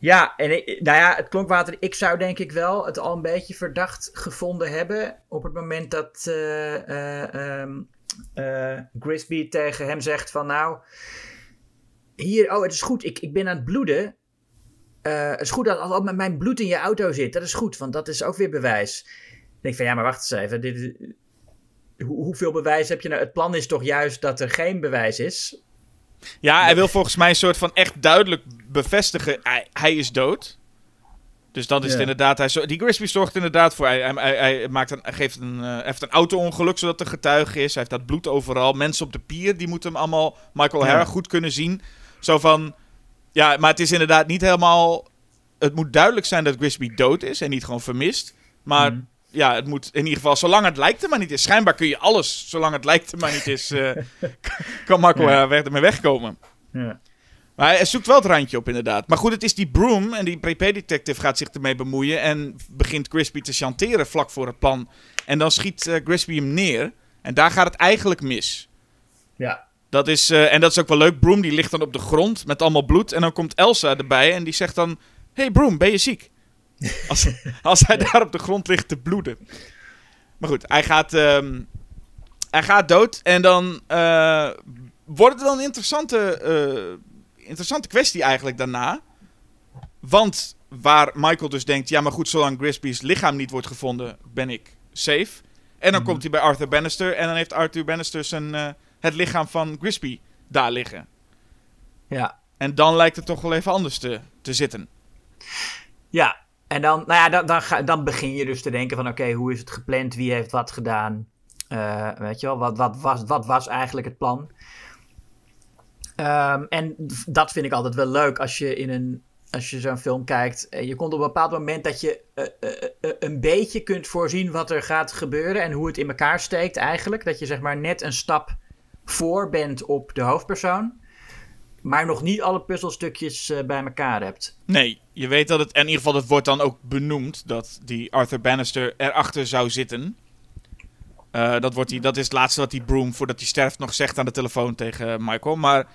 Ja, en nou ja, het klonkwater. Ik zou denk ik wel het al een beetje verdacht gevonden hebben. op het moment dat eh, eh, ehm, eh, Grisby tegen hem zegt: van nou. Hier, oh, het is goed, ik, ik ben aan het bloeden. Het is goed dat al met mijn bloed in je auto zit. Dat is goed, want dat is ook weer bewijs. Denk van ja, maar wacht eens even. Dit, hoe, hoeveel bewijs heb je nou? Het plan is toch juist dat er geen bewijs is. Ja, hij wil volgens mij een soort van echt duidelijk bevestigen. Hij, hij is dood. Dus dat is het inderdaad. Hij, zo- die Grisby zorgt inderdaad voor. Hij, hij, hij, maakt een, geeft een, eh, heeft een auto-ongeluk zodat er getuige is. Hij heeft dat bloed overal. Mensen op de pier die moeten hem allemaal. Michael. Hara goed kunnen zien. Zo van. Ja, maar het is inderdaad niet helemaal. Het moet duidelijk zijn dat Grisby dood is en niet gewoon vermist. Maar Mhm. Ja, het moet in ieder geval, zolang het lijkt er maar niet is. Schijnbaar kun je alles, zolang het lijkt er maar niet is, eh, (laughs) kan Michael Ja. Weg, ermee wegkomen. Ja. Maar hij zoekt wel het randje op, inderdaad. Maar goed, het is die Broom en die prepay-detective gaat zich ermee bemoeien. En begint Grisby te chanteren vlak voor het plan. En dan schiet eh, Grisby hem neer. En daar gaat het eigenlijk mis. ja. Dat is, eh, en dat is ook wel leuk. Broom die ligt dan op de grond met allemaal bloed. En dan komt Elsa erbij en die zegt dan... Hey Broom, ben je ziek? Als, als hij daar op de grond ligt te bloeden. Maar goed, hij gaat, ehm, hij gaat dood. En dan eh, wordt het wel een interessante, eh, interessante kwestie eigenlijk daarna. Want waar Michael dus denkt... Ja, maar goed, zolang Grisby's lichaam niet wordt gevonden, ben ik safe. En dan Mhm. komt hij bij Arthur Bannister. En dan heeft Arthur Bannister zijn, eh, het lichaam van Grisby daar liggen. ja. En dan lijkt het toch wel even anders te, te zitten. Ja, en dan, nou ja, dan, dan, dan begin je dus te denken van oké, hoe is het gepland? Wie heeft wat gedaan? Eh, weet je wel, wat, wat, was, wat was eigenlijk het plan? Ehm, en dat vind ik altijd wel leuk als je in een als je zo'n film kijkt. En je komt op een bepaald moment dat je eh, eh, eh, een beetje kunt voorzien wat er gaat gebeuren en hoe het in elkaar steekt eigenlijk. Dat je zeg maar net een stap voor bent op de hoofdpersoon. Maar nog niet alle puzzelstukjes eh, bij elkaar hebt. Nee, je weet dat het... En in ieder geval, het wordt dan ook benoemd dat die Arthur Bannister erachter zou zitten. Eh, dat, wordt die, dat is het laatste wat die Broom, voordat hij sterft, nog zegt aan de telefoon tegen Michael. Maar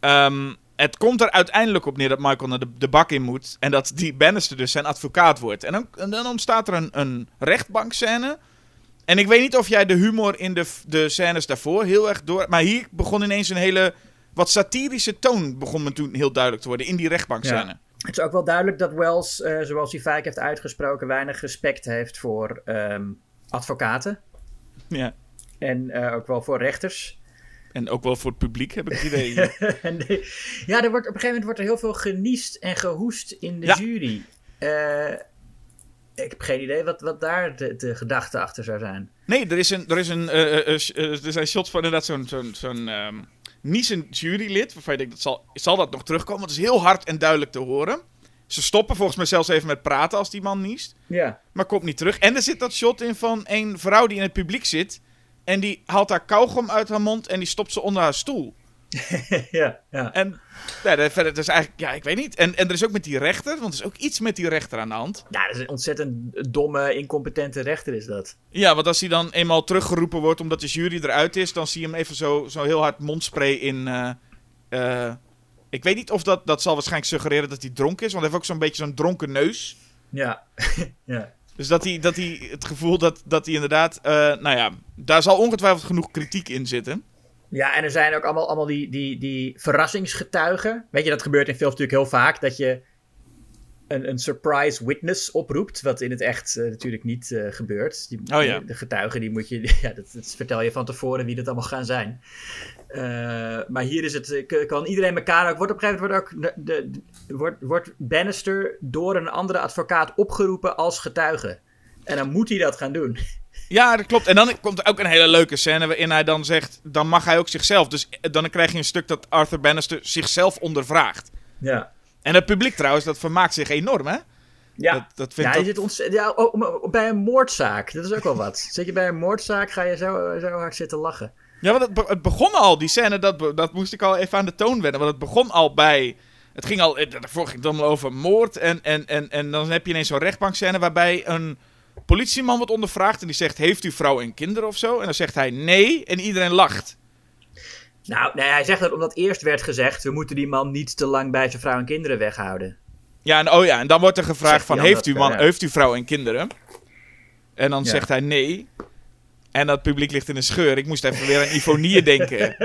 ehm, het komt er uiteindelijk op neer dat Michael naar de, de bak in moet. En dat die Bannister dus zijn advocaat wordt. En dan, dan ontstaat er een, een rechtbankscène. En ik weet niet of jij de humor in de, de scènes daarvoor heel erg door... Maar hier begon ineens een hele... Wat satirische toon begon me toen heel duidelijk te worden in die rechtbankscène. Het is ook wel duidelijk dat Wells, eh, zoals hij vaak heeft uitgesproken, weinig respect heeft voor ehm, advocaten. Ja. En eh, ook wel voor rechters. En ook wel voor het publiek, heb ik het idee. (laughs) En de- ja, er wordt, op een gegeven moment wordt er heel veel geniest en gehoest in de Ja. jury. Eh, ik heb geen idee wat, wat daar de, de gedachte achter zou zijn. Nee, er, is een, er, is een, er zijn shots van inderdaad zo'n zo'n zo'n ehm, niezend jurylid. Waarvan je denkt, dat zal, zal dat nog terugkomen? Want het is heel hard en duidelijk te horen. Ze stoppen volgens mij zelfs even met praten als die man niest. Ja. Maar komt niet terug. En er zit dat shot in van een vrouw die in het publiek zit. En die haalt haar kauwgom uit haar mond en die stopt ze onder haar stoel. (laughs) ja, ja. En ja, dat- verder, is eigenlijk, ja, ik weet niet. En, en er is ook met die rechter, want er is ook iets met die rechter aan de hand. Ja, dat is een ontzettend domme, incompetente rechter is dat. Ja, want als hij dan eenmaal teruggeroepen wordt omdat de jury eruit is, dan zie je hem even zo, zo heel hard mondspray in. eh, eh, ik weet niet of dat, dat zal waarschijnlijk suggereren dat hij dronken is, want hij heeft ook zo'n beetje zo'n dronken neus. Ja. (laughs) ja. Dus dat hij, dat hij het gevoel dat, dat hij inderdaad, eh, nou ja, daar zal ongetwijfeld genoeg kritiek in zitten. Ja, en er zijn ook allemaal, allemaal die, die, die verrassingsgetuigen. Weet je, dat gebeurt in films natuurlijk heel vaak. Dat je een, een surprise witness oproept. Wat in het echt eh, natuurlijk niet eh, gebeurt. Die, Oh ja. de, getuigen, die moet je... (laughs) Ja, dat, dat vertel je van tevoren wie dat allemaal gaan zijn. Eh, maar hier is het... kan iedereen elkaar ook... Wordt op een gegeven moment wordt ook... De- wordt, wordt Bannister door een andere advocaat opgeroepen als getuige. En dan moet hij dat gaan doen. Ja, dat klopt. En dan komt er ook een hele leuke scène waarin hij dan zegt, dan mag hij ook zichzelf. Dus eh, dan krijg je een stuk dat Arthur Bannister zichzelf ondervraagt. Ja. En het publiek trouwens, dat vermaakt zich enorm, hè? Ja. Dat, dat vindt Ja, je dat- zit ja oh, bij een moordzaak. Dat is ook wel wat. Zit je bij een moordzaak, ga je zo, zo hard zitten lachen. Ja, want het, be- het begon al, die scène, dat, be- dat moest ik al even aan de toon wennen. Want het begon al bij. Het ging al. eh, Daarvoor ging het dan over moord. En, en, en, en dan heb je ineens zo'n rechtbankscène waarbij een politieman wordt ondervraagd. En die zegt: Heeft u vrouw en kinderen of zo? En dan zegt hij nee. En iedereen lacht. Nou, nee, hij zegt dat omdat eerst werd gezegd... we moeten die man niet te lang bij zijn vrouw en kinderen weghouden. Ja, en, oh ja, en dan wordt er gevraagd: van, Heeft u man, ja. heeft u vrouw en kinderen? En dan Ja. zegt hij nee. En dat publiek ligt in een scheur. Ik moest even weer aan Ifonie (laughs) denken.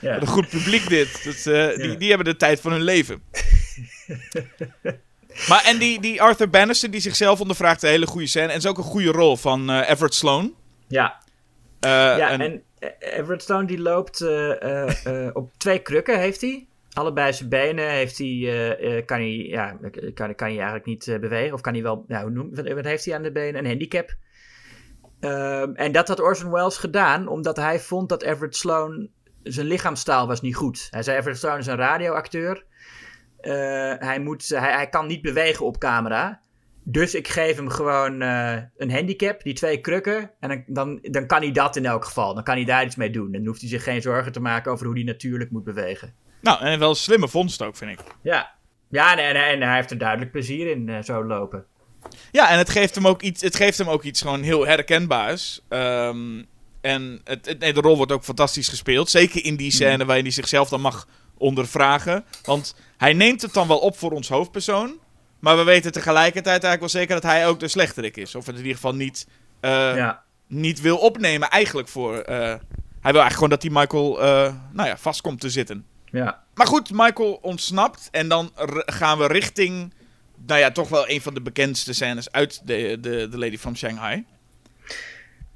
Ja. (laughs) Wat een goed publiek dit. Dat, eh, die, die hebben de tijd van hun leven. (laughs) maar en die, die Arthur Bannister die zichzelf ondervraagt, een hele goede scène. En is ook een goede rol van eh, Everett Sloan. Ja, Eh, ja en- en, eh, Everett Stone die loopt op twee krukken, heeft hij. Allebei zijn benen heeft hij, kan hij, ja, kan, kan hij eigenlijk niet bewegen. Of kan hij wel, nou, hoe noem, wat, wat heeft hij aan de benen? Een handicap. Ehm, en dat had Orson Welles gedaan, omdat hij vond dat Everett Sloan, zijn lichaamstaal was niet goed. Hij zei, Everett Sloan is een radioacteur. Eh, hij, moet, hij, hij kan niet bewegen op camera. Dus ik geef hem gewoon eh, een handicap, die twee krukken. En dan, dan, dan kan hij dat in elk geval. Dan kan hij daar iets mee doen. Dan hoeft hij zich geen zorgen te maken over hoe hij natuurlijk moet bewegen. nou, en wel een slimme vondst ook, vind ik. Ja, ja nee, nee, en hij heeft er duidelijk plezier in, eh, zo lopen. Ja, en het geeft hem ook iets, het geeft hem ook iets gewoon heel herkenbaars. Ehm, en het, het- nee, de rol wordt ook fantastisch gespeeld. Zeker in die scène waarin hij zichzelf dan mag ondervragen. Want hij neemt het dan wel op voor ons hoofdpersoon. Maar we weten tegelijkertijd eigenlijk wel zeker dat hij ook de slechterik is. Of in ieder geval niet, eh, ja. niet wil opnemen eigenlijk voor... eh, hij wil eigenlijk gewoon dat die Michael eh, nou ja, vast komt te zitten. ja. Maar goed, Michael ontsnapt. En dan gaan we richting. Nou ja, toch wel een van de bekendste scènes uit de, de, de Lady from Shanghai.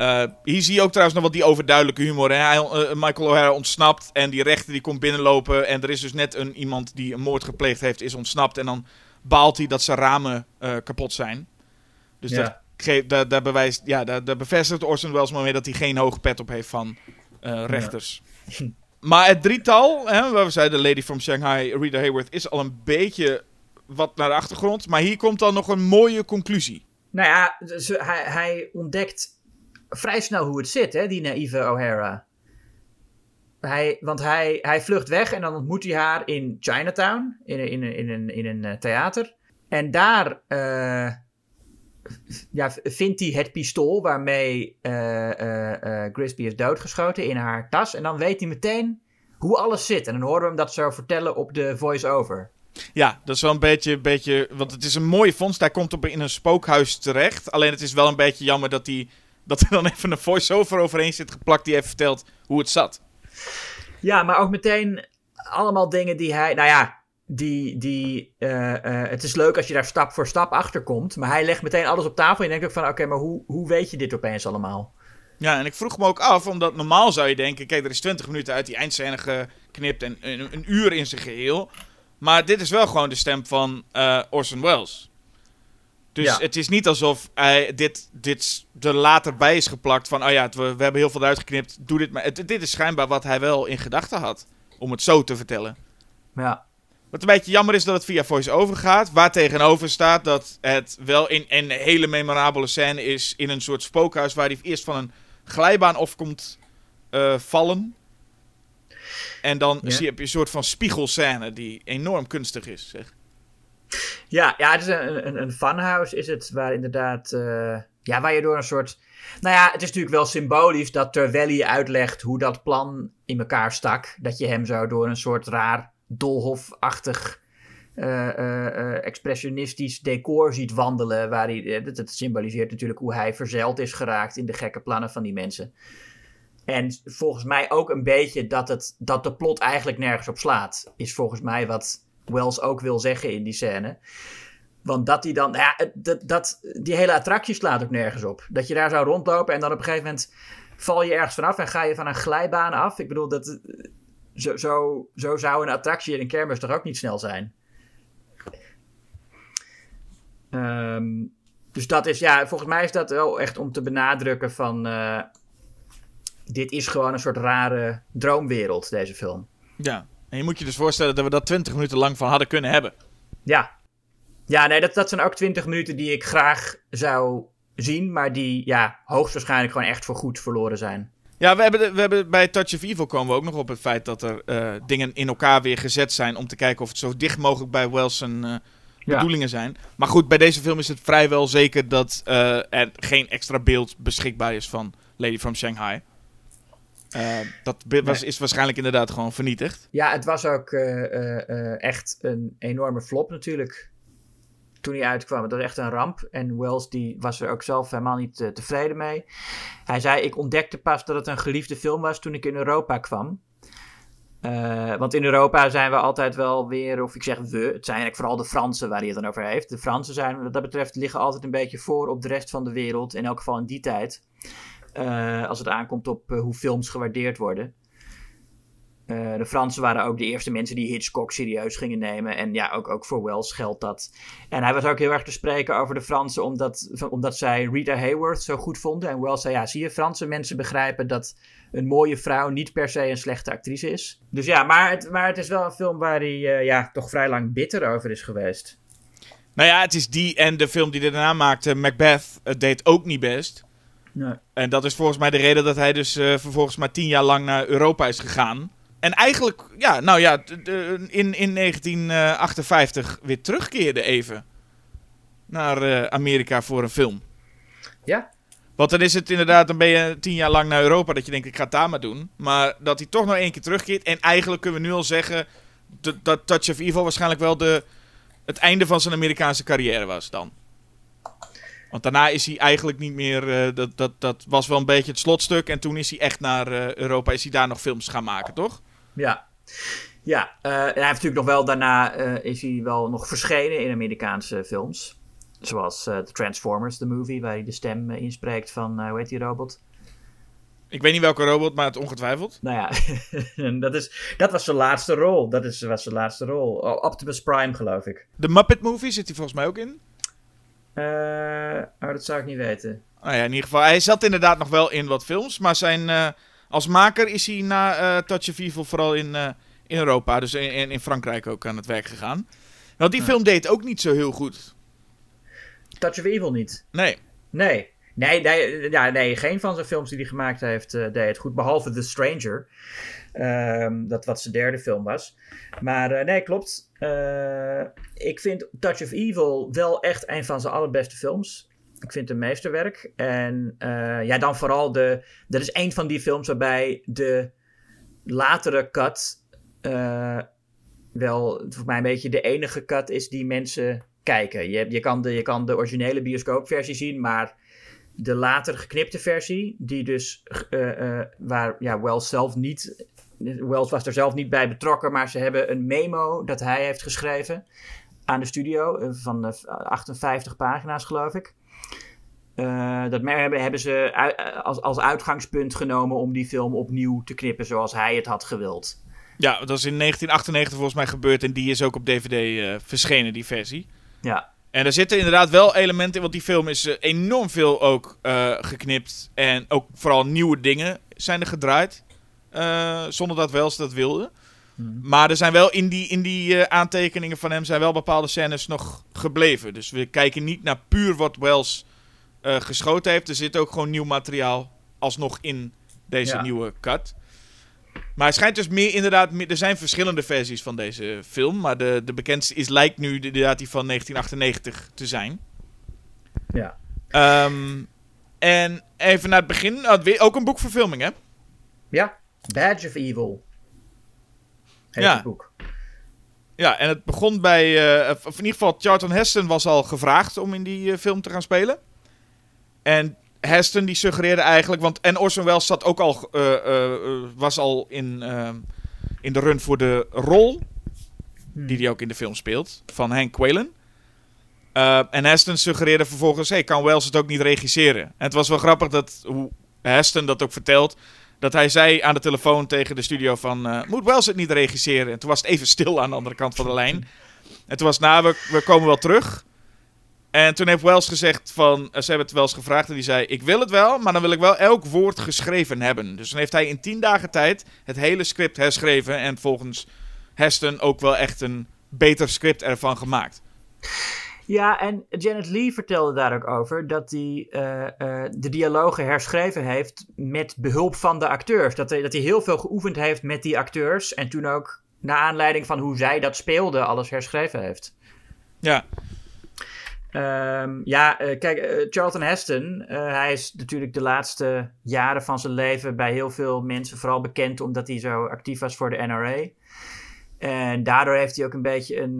Eh, hier zie je ook trouwens nog wat die overduidelijke humor. Hè? Hij, eh, Michael O'Hara ontsnapt en die rechter die komt binnenlopen. En er is dus net een, iemand die een moord gepleegd heeft, is ontsnapt. En dan baalt hij dat zijn ramen eh, kapot zijn. Dus Ja. dat geeft, daar, daar, bewijst, ja, daar, daar bevestigt Orson Welles maar mee dat hij geen hoge pet op heeft van eh, rechters. (laughs) Maar het drietal, hè, waar we zeiden Lady from Shanghai, Rita Hayworth, is al een beetje wat naar de achtergrond. Maar hier komt dan nog een mooie conclusie. Nou ja, hij, hij ontdekt vrij snel hoe het zit, hè, die naïeve O'Hara. Hij, want hij, hij vlucht weg en dan ontmoet hij haar in Chinatown, in, in, een- in, een, in een eh, theater. En daar eh, ja, vindt hij het pistool waarmee eh, Grisby is doodgeschoten in haar tas. En dan weet hij meteen, hoe alles zit. En dan horen we hem dat zo vertellen op de voice-over. Ja, dat is wel een beetje, beetje. Want het is een mooie vondst. Hij komt op in een spookhuis terecht. Alleen het is wel een beetje jammer dat, hij, dat er dan even een voice-over overheen zit geplakt. die even vertelt hoe het zat. Ja, maar ook meteen allemaal dingen die hij. Nou ja, die. die uh, uh, het is leuk als je daar stap voor stap achter komt. Maar hij legt meteen alles op tafel. En je denkt ook van: oké, maar hoe, hoe weet je dit opeens allemaal? Ja, en ik vroeg me ook af, omdat normaal zou je denken: kijk, er is 20 minuten uit die eindscène geknipt en een, een uur in zijn geheel. Maar dit is wel gewoon de stem van uh, Orson Welles. Dus ja. het is niet alsof hij dit, dit er later bij is geplakt van... oh ja, we, we hebben heel veel eruit geknipt, doe dit maar. Het, dit is schijnbaar wat hij wel in gedachten had, om het zo te vertellen. Ja. Wat een beetje jammer is dat het via voice-over gaat. Waar tegenover staat dat het wel in een hele memorabele scène is... in een soort spookhuis waar hij eerst van een glijbaan af komt uh, vallen... En dan ja. zie je een soort van spiegelscène die enorm kunstig is. Zeg. Ja, ja, het is een, een, funhouse is het, waar inderdaad... Uh, ja, waar je door een soort... Nou ja, het is natuurlijk wel symbolisch dat terwijl hij uitlegt hoe dat plan in elkaar stak... dat je hem zo door een soort raar dolhofachtig... Uh, uh, expressionistisch decor ziet wandelen. Waar hij, dat, symboliseert natuurlijk hoe hij verzeild is geraakt in de gekke plannen van die mensen. En volgens mij ook een beetje dat, het, dat de plot eigenlijk nergens op slaat. Is volgens mij wat Wells ook wil zeggen in die scène. Want dat hij dan. Ja, dat, dat, die hele attractie slaat ook nergens op. Dat je daar zou rondlopen en dan op een gegeven moment val je ergens vanaf en ga je van een glijbaan af. Ik bedoel, dat, zo, zo, zo zou een attractie in een kermis toch ook niet snel zijn. Um, dus dat is, ja, volgens mij is dat wel echt om te benadrukken van. Uh, dit is gewoon een soort rare droomwereld, deze film. Ja, en je moet je dus voorstellen dat we dat 20 minuten lang van hadden kunnen hebben. Ja. Ja, nee, dat, dat zijn ook 20 minuten die ik graag zou zien, maar die ja, hoogstwaarschijnlijk gewoon echt voor goed verloren zijn. Ja, we hebben, de, we hebben bij Touch of Evil komen we ook nog op het feit dat er uh, dingen in elkaar weer gezet zijn om te kijken of het zo dicht mogelijk bij Wells en uh, ja. bedoelingen zijn. Maar goed, bij deze film is het vrijwel zeker dat uh, er geen extra beeld beschikbaar is van Lady from Shanghai. Uh, dat was, is waarschijnlijk inderdaad gewoon vernietigd. Ja, het was ook uh, uh, echt een enorme flop natuurlijk. Toen hij uitkwam. Het was echt een ramp. En Wells die was er ook zelf helemaal niet tevreden mee. Hij zei, ik ontdekte pas dat het een geliefde film was toen ik in Europa kwam. want in Europa zijn we altijd wel weer, of ik zeg we, het zijn eigenlijk vooral de Fransen waar hij het dan over heeft. De Fransen zijn, wat dat betreft, liggen altijd een beetje voor op de rest van de wereld. In elk geval in die tijd. Uh, als het aankomt op uh, hoe films gewaardeerd worden. Uh, de Fransen waren ook de eerste mensen die Hitchcock serieus gingen nemen. En ja, ook, ook voor Wells geldt dat. En hij was ook heel erg te spreken over de Fransen, omdat, omdat zij Rita Hayworth zo goed vonden. En Wells zei: Ja, zie je, Franse mensen begrijpen dat een mooie vrouw niet per se een slechte actrice is. Dus ja, maar het, maar het is wel een film waar hij ja, toch vrij lang bitter over is geweest. Nou ja, het is die en de film die daarna maakte, Macbeth, het deed ook niet best. Nee. En dat is volgens mij de reden dat hij dus uh, vervolgens maar tien jaar lang naar Europa is gegaan. En eigenlijk, ja, nou ja, in, in 1958 weer terugkeerde even naar uh, Amerika voor een film. Ja. Want dan is het inderdaad, dan ben je tien jaar lang naar Europa dat je denkt, ik ga het daar maar doen. Maar dat hij toch nog één keer terugkeert. En eigenlijk kunnen we nu al zeggen dat, dat Touch of Evil waarschijnlijk wel de, het einde van zijn Amerikaanse carrière was dan. Want daarna is hij eigenlijk niet meer. Uh, dat, dat, dat was wel een beetje het slotstuk. En toen is hij echt naar uh, Europa. Is hij daar nog films gaan maken, toch? Ja. Ja, uh, en hij heeft natuurlijk nog wel daarna. is hij wel nog verschenen in Amerikaanse films. Zoals The Transformers, de movie, waar hij de stem inspreekt van. hoe heet die robot? Ik weet niet welke robot, maar het ongetwijfeld. Nou ja, (laughs) dat, is, dat was zijn laatste rol. Dat is, was zijn laatste rol. Optimus Prime, geloof ik. De Muppet Movie zit hij volgens mij ook in. Uh, oh, dat zou ik niet weten. Nou ja, in ieder geval, hij zat inderdaad nog wel in wat films, maar zijn, uh, als maker is hij na uh, Touch of Evil vooral in, in Europa, dus in, in Frankrijk ook aan het werk gegaan. Want die ja. film deed ook niet zo heel goed. Touch of Evil niet? Nee. Nee. Nee, nee, ja, nee geen van zijn films die hij gemaakt heeft deed het goed, behalve The Stranger. Um, dat wat zijn derde film was. Maar uh, nee, klopt. Uh, ik vind Touch of Evil wel echt een van zijn allerbeste films. Ik vind het een meesterwerk. En uh, ja, dan vooral de. Dat is een van die films waarbij de latere cut eh, wel voor mij een beetje de enige cut is die mensen kijken. Je, je, kan, de, je kan de originele bioscoopversie zien, maar de later geknipte versie, die dus eh, eh, waar ja, Wells zelf niet. Wells was er zelf niet bij betrokken, maar ze hebben een memo dat hij heeft geschreven aan de studio eh, van eh, 58 pagina's, geloof ik. Dat hebben, hebben ze als, als uitgangspunt genomen om die film opnieuw te knippen zoals hij het had gewild. Ja, dat is in 1998 volgens mij gebeurd en die is ook op DVD verschenen, die versie. Ja, En er zitten inderdaad wel elementen in, want die film is eh, enorm veel ook eh, geknipt. En ook vooral nieuwe dingen zijn er gedraaid. eh, zonder dat Wells dat wilde. Maar er zijn wel in die, in die aantekeningen van hem zijn wel bepaalde scènes nog gebleven. Dus we kijken niet naar puur wat Wells geschoten heeft. Er zit ook gewoon nieuw materiaal alsnog in deze Ja. nieuwe cut. Maar hij schijnt dus meer inderdaad... meer- er zijn verschillende versies van deze film. Maar de, de bekendste is, lijkt nu inderdaad die van 1998 te zijn. ja. Ehm, en even naar het begin. Weer- ook een boekverfilming, hè? ja. Badge of Evil. Heet Ja. het boek. Ja, en het begon bij... eh, of in ieder geval, Charlton Heston was al gevraagd om in die eh, film te gaan spelen. En Heston die suggereerde eigenlijk... Want, en Orson Welles zat ook al, eh, eh, eh, was al in, in de run voor de rol... die hij ook in de film speelt, van Hank Quaylen. Eh, en Heston suggereerde vervolgens... Hey, kan Wells het ook niet regisseren? En het was wel grappig dat hoe Heston dat ook vertelt... Dat hij zei aan de telefoon tegen de studio van... moet Wells het niet regisseren? En toen was het even stil aan de andere kant van de lijn. En toen was nou, we, we komen wel terug. En toen heeft Wells gezegd van... eh, ze hebben het Wells gevraagd en die zei... Ik wil het wel, maar dan wil ik wel elk woord geschreven hebben. Dus dan heeft hij in tien dagen tijd het hele script herschreven. En volgens Heston ook wel echt een beter script ervan gemaakt. Ja, en Janet Lee vertelde daar ook over dat hij eh, eh, de dialogen herschreven heeft met behulp van de acteurs. Dat hij, dat hij heel veel geoefend heeft met die acteurs en toen ook naar aanleiding van hoe zij dat speelden alles herschreven heeft. Ja, Ehm, ja, eh, kijk, eh, Charlton Heston, eh, hij is natuurlijk de laatste jaren van zijn leven bij heel veel mensen vooral bekend omdat hij zo actief was voor de NRA. En daardoor heeft hij ook een beetje een,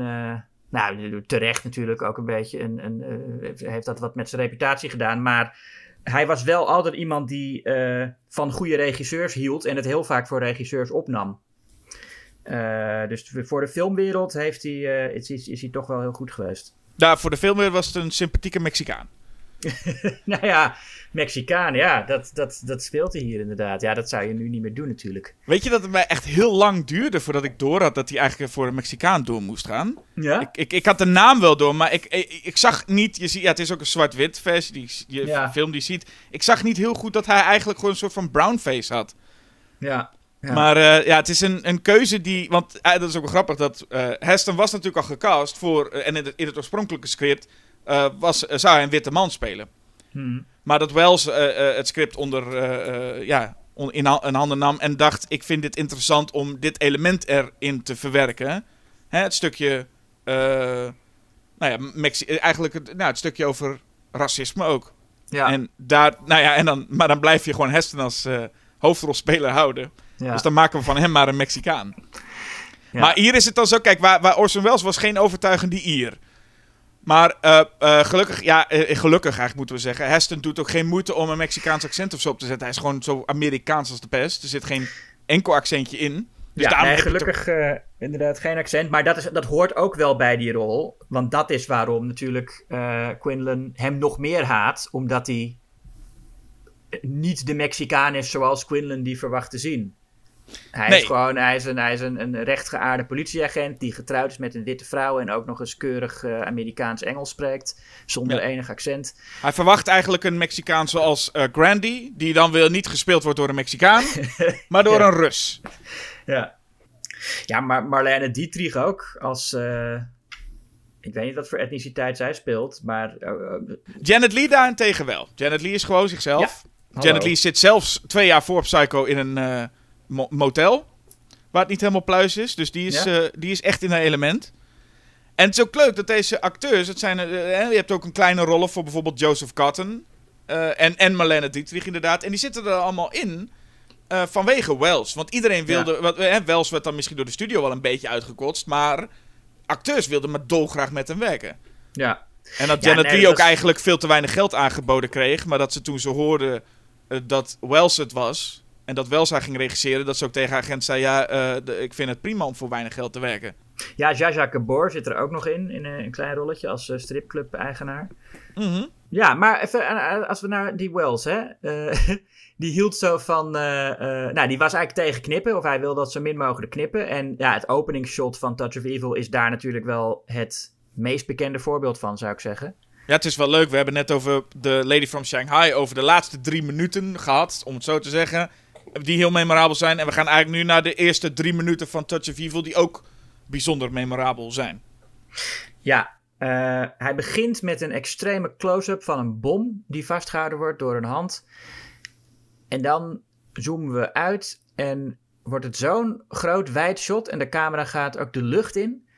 nou terecht natuurlijk ook een beetje een, een heeft dat wat met zijn reputatie gedaan, maar hij was wel altijd iemand die van goede regisseurs hield en het heel vaak voor regisseurs opnam. Dus voor de filmwereld heeft hij, is, is hij toch wel heel goed geweest. Daar voor de film was het een sympathieke Mexicaan. (laughs) Nou ja, Mexicaan, ja, dat, dat, dat speelt hij hier inderdaad. Ja, dat zou je nu niet meer doen natuurlijk. Weet je dat het mij echt heel lang duurde voordat ik door had dat hij eigenlijk voor een Mexicaan door moest gaan? Ja? Ik, ik, ik had de naam wel door, maar ik, ik, ik zag niet. Je ziet, ja, het is ook een zwart-wit versie, die je Ja. film die je ziet. Ik zag niet heel goed dat hij eigenlijk gewoon een soort van brownface had. Ja. Ja. Maar eh, ja, het is een, een keuze die. Want eh, dat is ook wel grappig dat. eh Heston was natuurlijk al gecast voor. en in het, in het oorspronkelijke script. was, zou hij een witte man spelen. Hmm. Maar dat Wells het script onder. ja, on- in, in handen nam. En dacht: ik vind dit interessant om dit element erin te verwerken. Hè, het stukje. nou ja, Mexi eigenlijk het, nou, het stukje over racisme ook. Ja. En daar, nou ja, en dan, maar dan blijf je gewoon Heston als hoofdrolspeler houden. Ja. Dus dan maken we van hem maar een Mexicaan. Ja. Maar hier is het dan zo, kijk, waar, waar Orson Welles was geen overtuigende Ier. Maar eh, eh, gelukkig, ja, eh, gelukkig eigenlijk moeten we zeggen. Heston doet ook geen moeite om een Mexicaans accent of zo op te zetten. Hij is gewoon zo Amerikaans als de pest. Er zit geen enkel accentje in. Dus ja, nee, gelukkig inderdaad geen accent. Maar dat, is, dat hoort ook wel bij die rol. Want dat is waarom natuurlijk Quinlan hem nog meer haat. Omdat hij niet de Mexicaan is zoals Quinlan die verwacht te zien. Hij Nee. is gewoon hij is een, hij is een, een rechtgeaarde politieagent die getrouwd is met een witte vrouw en ook nog eens keurig eh, Amerikaans-Engels spreekt, zonder Ja. enig accent. Hij verwacht eigenlijk een Mexicaan zoals eh, Grandy. Die dan weer niet gespeeld wordt door een Mexicaan. (laughs) maar door Ja. een Rus. Ja, ja maar Marlene Dietrich ook als. eh, ik weet niet wat voor etniciteit zij speelt, maar. Janet Lee daarentegen wel. Janet Lee is gewoon zichzelf. Janet Lee zit zelfs twee jaar voor Psycho in een mo- motel. Waar het niet helemaal pluis is. Dus die is, Ja. eh, die is echt in haar element. En het is ook leuk dat deze acteurs... Het zijn, eh, je hebt ook een kleine rollen voor bijvoorbeeld Joseph Cotton. eh, en, en Marlene Dietrich inderdaad. En die zitten er allemaal in. vanwege Wells. Want iedereen wilde... Wat, Wells werd dan misschien door de studio wel een beetje uitgekotst. Maar acteurs wilden maar dolgraag met hem werken. Ja. En dat Ja, Janet nee, dat ook is- eigenlijk veel te weinig geld aangeboden kreeg. Maar dat ze toen ze hoorde eh, dat Wells het was... En dat Wells haar ging regisseren. Dat ze ook tegen haar agent zei... Ja, eh, de- ik vind het prima om voor weinig geld te werken. Ja, Jaja Gabor zit er ook nog in, in een, een klein rolletje als eh, stripclub-eigenaar. Mhm. Ja, maar even, eh, als we naar die Wells, hè. eh, (laughs) die hield zo van, eh, eh, nou, die was eigenlijk tegen knippen, of hij wil dat zo min mogelijk knippen. En ja, het openingsshot van Touch of Evil is daar natuurlijk wel het meest bekende voorbeeld van, zou ik zeggen. Ja, het is wel leuk. We hebben net over de Lady from Shanghai... over de laatste drie minuten gehad, om het zo te zeggen. Die heel memorabel zijn. En we gaan eigenlijk nu naar de eerste drie minuten van Touch of Evil... die ook bijzonder memorabel zijn. Ja, eh, hij begint met een extreme close-up van een bom die vastgehouden wordt door een hand. En dan zoomen we uit en wordt het zo'n groot wijd shot en de camera gaat ook de lucht in.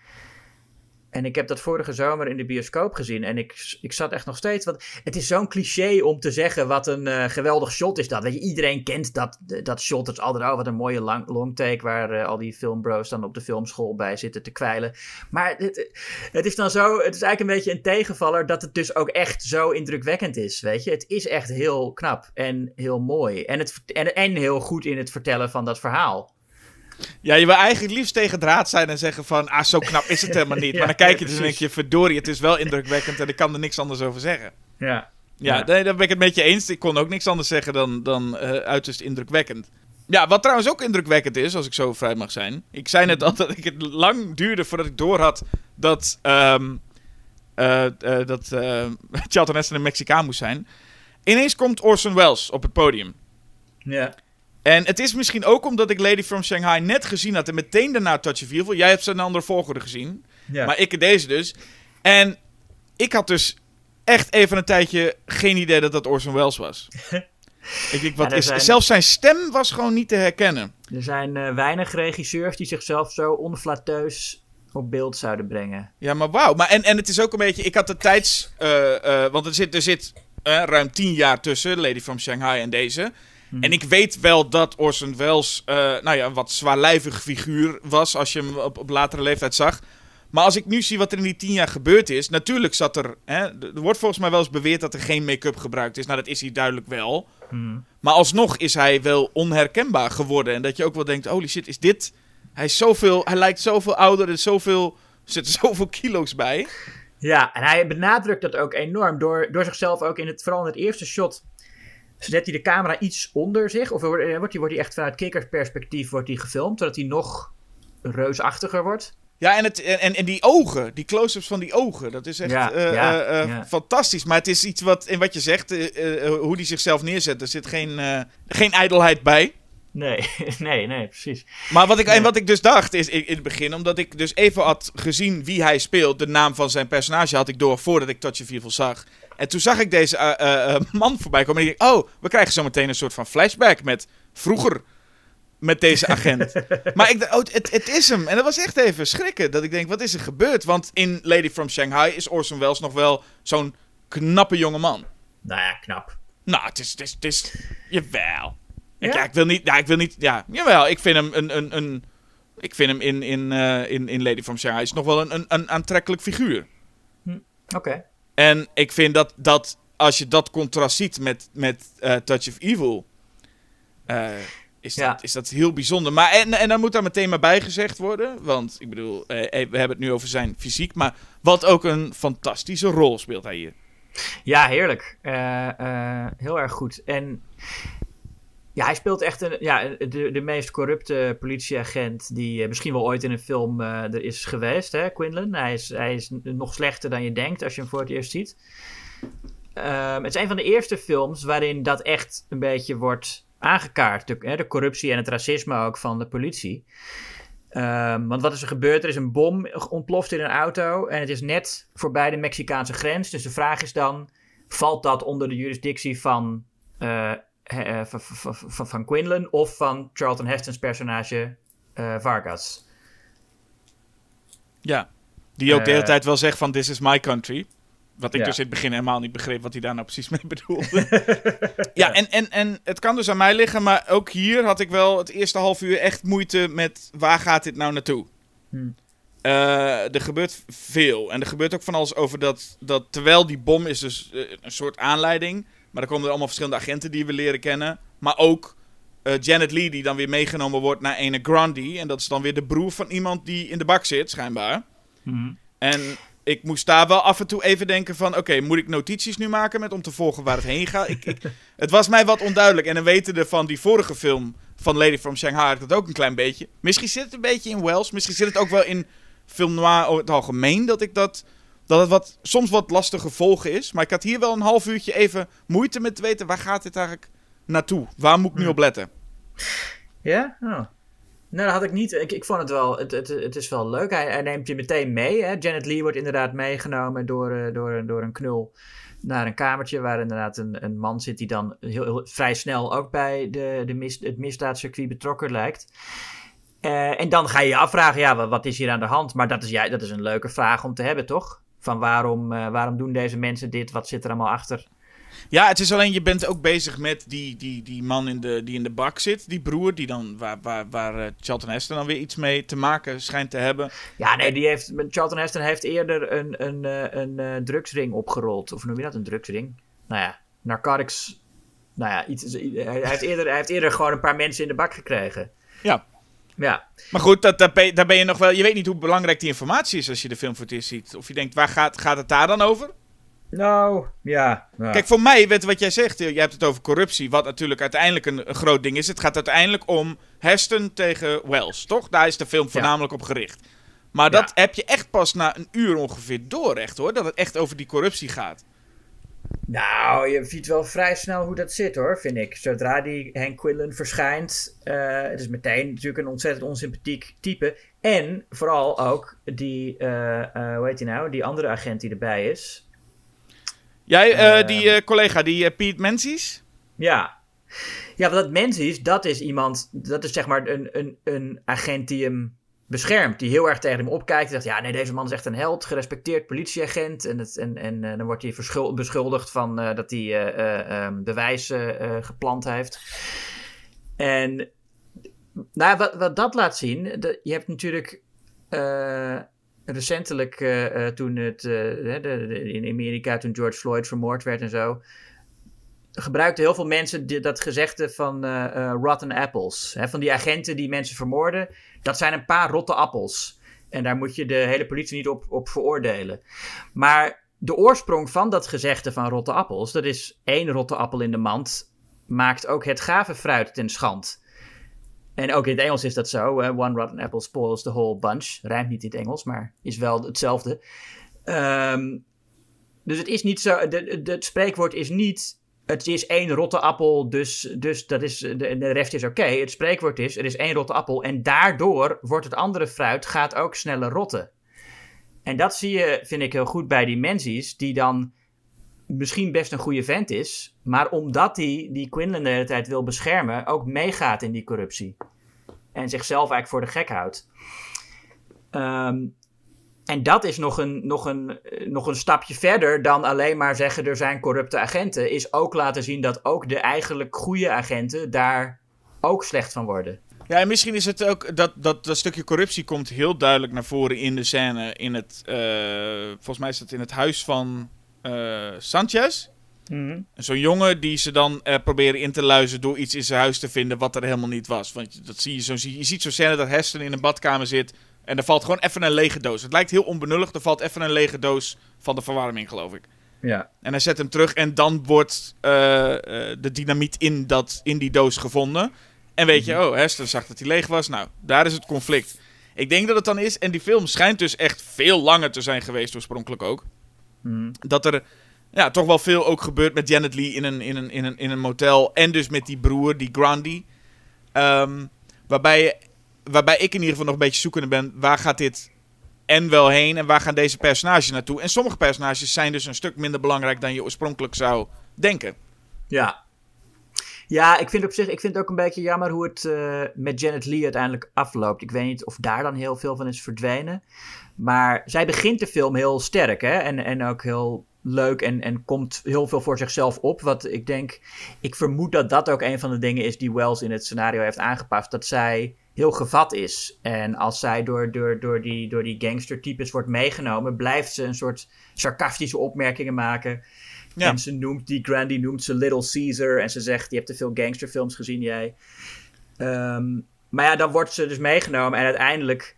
En ik heb dat vorige zomer in de bioscoop gezien. En ik, ik zat echt nog steeds. Want het is zo'n cliché om te zeggen wat een eh, geweldig shot is dat. Weet je, iedereen kent dat, dat shot. Het is altijd, oh, wat een mooie lang, long take. Waar eh, al die filmbro's dan op de filmschool bij zitten te kwijlen. Maar het, het is dan zo. Het is eigenlijk een beetje een tegenvaller. Dat het dus ook echt zo indrukwekkend is. Weet je, het is echt heel knap en heel mooi. En, het, en, en heel goed in het vertellen van dat verhaal. Ja, je wil eigenlijk liefst tegen draad zijn en zeggen van... ah, zo knap is het helemaal niet. (laughs) Ja, maar dan kijk je dus en denk precies. je... verdorie, het is wel indrukwekkend en ik kan er niks anders over zeggen. Ja. Ja, Ja. Nee, daar ben ik het met je eens. Ik kon ook niks anders zeggen dan, dan eh, uiterst indrukwekkend. Ja, wat trouwens ook indrukwekkend is, als ik zo vrij mag zijn. Ik zei net al dat ik het lang duurde voordat ik doorhad dat, eh, dat eh, (laughs) Charlton Heston een Mexicaan moest zijn. Ineens komt Orson Welles op het podium. Ja. En het is misschien ook omdat ik Lady from Shanghai net gezien had en meteen daarna Touch of Evil. Jij hebt ze een andere volgorde gezien. Ja. Maar ik deze dus. En ik had dus echt even een tijdje geen idee dat dat Orson Welles was. (laughs) ik denk, wat Ja, is... zijn- Zelfs zijn stem was gewoon niet te herkennen. Er zijn eh, weinig regisseurs die zichzelf zo onflatteus op beeld zouden brengen. Ja, maar wauw. Maar en, en het is ook een beetje... Ik had de tijds... eh, eh, want er zit, er zit ruim tien jaar tussen. Lady from Shanghai en deze. En ik weet wel dat Orson Welles... eh, nou ja, een wat zwaarlijvig figuur was... Als je hem op, op latere leeftijd zag. Maar als ik nu zie wat er in die tien jaar gebeurd is... Natuurlijk zat er... Hè, er wordt volgens mij wel eens beweerd dat er geen make-up gebruikt is. Nou, dat is hij duidelijk wel. Maar alsnog is hij wel onherkenbaar geworden. En dat je ook wel denkt... Holy shit, is dit... Hij, is zoveel, hij lijkt zoveel ouder. Er, is zoveel, er zitten (laughs) zoveel kilo's bij. Ja, en hij benadrukt dat ook enorm door, door zichzelf ook in het, vooral in het eerste shot. Zet hij de camera iets onder zich, of wordt hij, wordt hij echt vanuit kikkersperspectief wordt hij gefilmd, zodat hij nog reusachtiger wordt. Ja, en, het, en, en die ogen, die close-ups van die ogen, dat is echt Ja, eh, ja, eh, eh, ja. fantastisch. Maar het is iets wat, in wat je zegt, eh, eh, hoe die zichzelf neerzet, er zit geen, eh, geen ijdelheid bij. Nee, (laughs) nee, nee, precies. Maar wat ik, en wat ik dus dacht is in, in het begin, omdat ik dus even had gezien wie hij speelt, de naam van zijn personage had ik door voordat ik Touch of Evil zag. En toen zag ik deze eh, eh, eh, man voorbij komen en ik dacht, oh, we krijgen zo meteen een soort van flashback met vroeger met deze agent. (laughs) maar ik dacht, oh, het, het is hem. En dat was echt even schrikken, dat ik denk, wat is er gebeurd? Want in Lady from Shanghai is Orson Welles nog wel zo'n knappe jonge man. Nou ja, knap. Nou, het is, het is, het is jawel. Ik, Ja? ik wil niet, ja, ik wil niet, ja, jawel, ik vind hem een, een, een ik vind hem in, in, in, in Lady from Shanghai is nog wel een, een, een aantrekkelijk figuur. Oké. En ik vind dat, dat als je dat contrast ziet met, met eh, Touch of Evil, eh, is, Ja. dat, is dat heel bijzonder. Maar, en, en dan moet daar meteen maar bij gezegd worden, want ik bedoel, eh, we hebben het nu over zijn fysiek, maar wat ook een fantastische rol speelt hij hier. Ja, heerlijk. Heel erg goed. En ja, hij speelt echt een, ja, de, de meest corrupte politieagent die eh, misschien wel ooit in een film eh, er is geweest, hè, Quinlan. Hij is, hij is nog slechter dan je denkt als je hem voor het eerst ziet. Ehm, het is een van de eerste films waarin dat echt een beetje wordt aangekaart. De, hè, de corruptie en het racisme ook van de politie. Ehm, want wat is er gebeurd? Er is een bom ontploft in een auto en het is net voorbij de Mexicaanse grens. Dus de vraag is dan, valt dat onder de jurisdictie van, eh, eh, van, van, van, van Quinlan of van Charlton Heston's personage eh, Vargas? Ja. Die ook de hele Eh, tijd wel zegt van this is my country. Wat ik Ja. dus in het begin helemaal niet begreep wat hij daar nou precies mee (laughs) bedoelde. (laughs) ja, en, en, en het kan dus aan mij liggen, maar ook hier had ik wel het eerste half uur echt moeite met waar gaat dit nou naartoe? Hmm. Er gebeurt veel. En er gebeurt ook van alles over dat, dat terwijl die bom is dus een soort aanleiding. Maar er komen er allemaal verschillende agenten die we leren kennen. Maar ook eh, Janet Lee die dan weer meegenomen wordt naar ene Grundy. En dat is dan weer de broer van iemand die in de bak zit, schijnbaar. En ik moest daar wel af en toe even denken van... Oké, moet ik notities nu maken met om te volgen waar het heen gaat? Ik, ik, (laughs) het was mij wat onduidelijk. En dan weten we van die vorige film van Lady from Shanghai... had ik dat ook een klein beetje. Misschien zit het een beetje in Wells. Misschien zit het ook wel in film noir over het algemeen... dat ik dat... Dat het wat, soms wat lastige volgen is. Maar ik had hier wel een half uurtje even moeite met te weten... waar gaat dit eigenlijk naartoe? Waar moet ik nu op letten? Ja? Oh. Nou, dat had ik niet. Ik, ik vond het wel. Het, het, het is wel leuk. Hij, hij neemt je meteen mee. Hè? Janet Lee wordt inderdaad meegenomen door, eh, door, door een knul naar een kamertje waar inderdaad een, een man zit die dan heel, heel- vrij snel ook bij de, de mis, het misdaadcircuit betrokken lijkt. Eh, en dan ga je je afvragen, ja, wat, wat is hier aan de hand? Maar dat is, ja, dat is een leuke vraag om te hebben, toch? Van waarom, eh, waarom doen deze mensen dit? Wat zit er allemaal achter? Ja, het is alleen, je bent ook bezig met die, die, die man in de, die in de bak zit. Die broer, die dan, waar, waar, waar eh, Charlton Heston dan weer iets mee te maken schijnt te hebben. Ja, nee, die heeft, Charlton Heston heeft eerder een, een, eh, een, drugsring opgerold. Of noem je dat, een drugsring? Nou ja, narcotics. Nou ja, iets, hij, heeft eerder, hij heeft eerder gewoon een paar mensen in de bak gekregen. Ja. Ja, Maar goed, dat, daar, ben, je- daar ben je nog wel... Je weet niet hoe belangrijk die informatie is als je de film voor het eerst ziet. Of je denkt, waar gaat, gaat het daar dan over? nou, ja. ja. Kijk, voor mij, weet wat jij zegt? Je hebt het over corruptie, wat natuurlijk uiteindelijk een, een groot ding is. Het gaat uiteindelijk om Heston tegen Wells, toch? Daar is de film voornamelijk op gericht. Maar dat heb je echt pas na een uur ongeveer door, echt hoor. Dat het echt over die corruptie gaat. Nou, je ziet wel vrij snel hoe dat zit hoor, vind ik. Zodra die Hank Quinlan verschijnt, eh, het is meteen natuurlijk een ontzettend onsympathiek type. En vooral ook die, eh, eh, hoe heet die nou, die andere agent die erbij is. Jij, eh, Ehm. die collega, die Pete Menzies? Ja. Ja, want dat mens is, dat is iemand, dat is zeg maar een, een, een agent die hem beschermt. Die heel erg tegen hem opkijkt. Die zegt, ja nee, deze man is echt een held, gerespecteerd politieagent. En, het, en, en eh, dan wordt hij beschuldigd van eh, dat hij eh, ehm, bewijzen geplant heeft. En nou, wat, wat dat laat zien, je hebt natuurlijk recentelijk toen het, de- in Amerika, toen George Floyd vermoord werd en zo, gebruikten heel veel mensen dat gezegde van eh, eh, rotten apples. Hè, van die agenten die mensen vermoorden, dat zijn een paar rotte appels. En daar moet je de hele politie niet op, op veroordelen. Maar de oorsprong van dat gezegde van rotte appels, dat is één rotte appel in de mand, maakt ook het gave fruit ten schand. En ook in het Engels is dat zo. One rotten apple spoils the whole bunch. Rijmt niet in het Engels, maar is wel hetzelfde. Ehm, dus het is niet zo. Het spreekwoord is niet. Het is één rotte appel, dus, dus dat is, de, de rest is oké. Het spreekwoord is: er is één rotte appel. En daardoor wordt het andere fruit gaat ook sneller rotten. En dat zie je, vind ik heel goed bij die Menzies, die dan misschien best een goede vent is, maar omdat hij die Quinlan de hele tijd wil beschermen, ook meegaat in die corruptie. En zichzelf eigenlijk voor de gek houdt. Ehm, en dat is nog een, nog, een, eh, nog een stapje verder dan alleen maar zeggen er zijn corrupte agenten. Is ook laten zien dat ook de eigenlijk goede agenten daar ook slecht van worden. Ja, en misschien is het ook dat, dat dat stukje corruptie komt heel duidelijk naar voren in de scène. In het, eh, volgens mij is dat in het huis van eh, Sanchez. Zo'n jongen die ze dan eh, proberen in te luizen door iets in zijn huis te vinden wat er helemaal niet was. Want je- dat zie je, zo, zie- je ziet zo'n scène dat Heston in een badkamer zit en er valt gewoon even een lege doos. Het lijkt heel onbenullig, er valt even een lege doos van de verwarming geloof ik. Ja. En hij zet hem terug en dan wordt eh, eh, de dynamiet in, dat, in die doos gevonden. En weet je, oh, Heston zag dat hij leeg was. Nou, daar is het conflict. Ik denk dat het dan is, en die film schijnt dus echt veel langer te zijn geweest oorspronkelijk ook. Dat er ja, toch wel veel ook gebeurt met Janet Lee in een, in een, in een, in een motel. En dus met die broer, die Grundy. Ehm, waarbij, waarbij ik in ieder geval nog een beetje zoekende ben, waar gaat dit en wel heen en waar gaan deze personages naartoe? En sommige personages zijn dus een stuk minder belangrijk dan je oorspronkelijk zou denken. Ja. Ja, ik vind op zich, ik vind het ook een beetje jammer hoe het eh, met Janet Lee uiteindelijk afloopt. Ik weet niet of daar dan heel veel van is verdwenen. Maar zij begint de film heel sterk, hè? En, en ook heel leuk en, en komt heel veel voor zichzelf op. Wat ik denk, ik vermoed dat dat ook een van de dingen is die Wells in het scenario heeft aangepast. Dat zij heel gevat is. En als zij door, door, door die, door die gangstertypes wordt meegenomen, blijft ze een soort sarcastische opmerkingen maken. Ja. En ze noemt die Grandy noemt ze Little Caesar. En ze zegt: Je hebt te veel gangsterfilms gezien, jij. Ehm, maar ja, dan wordt ze dus meegenomen en uiteindelijk.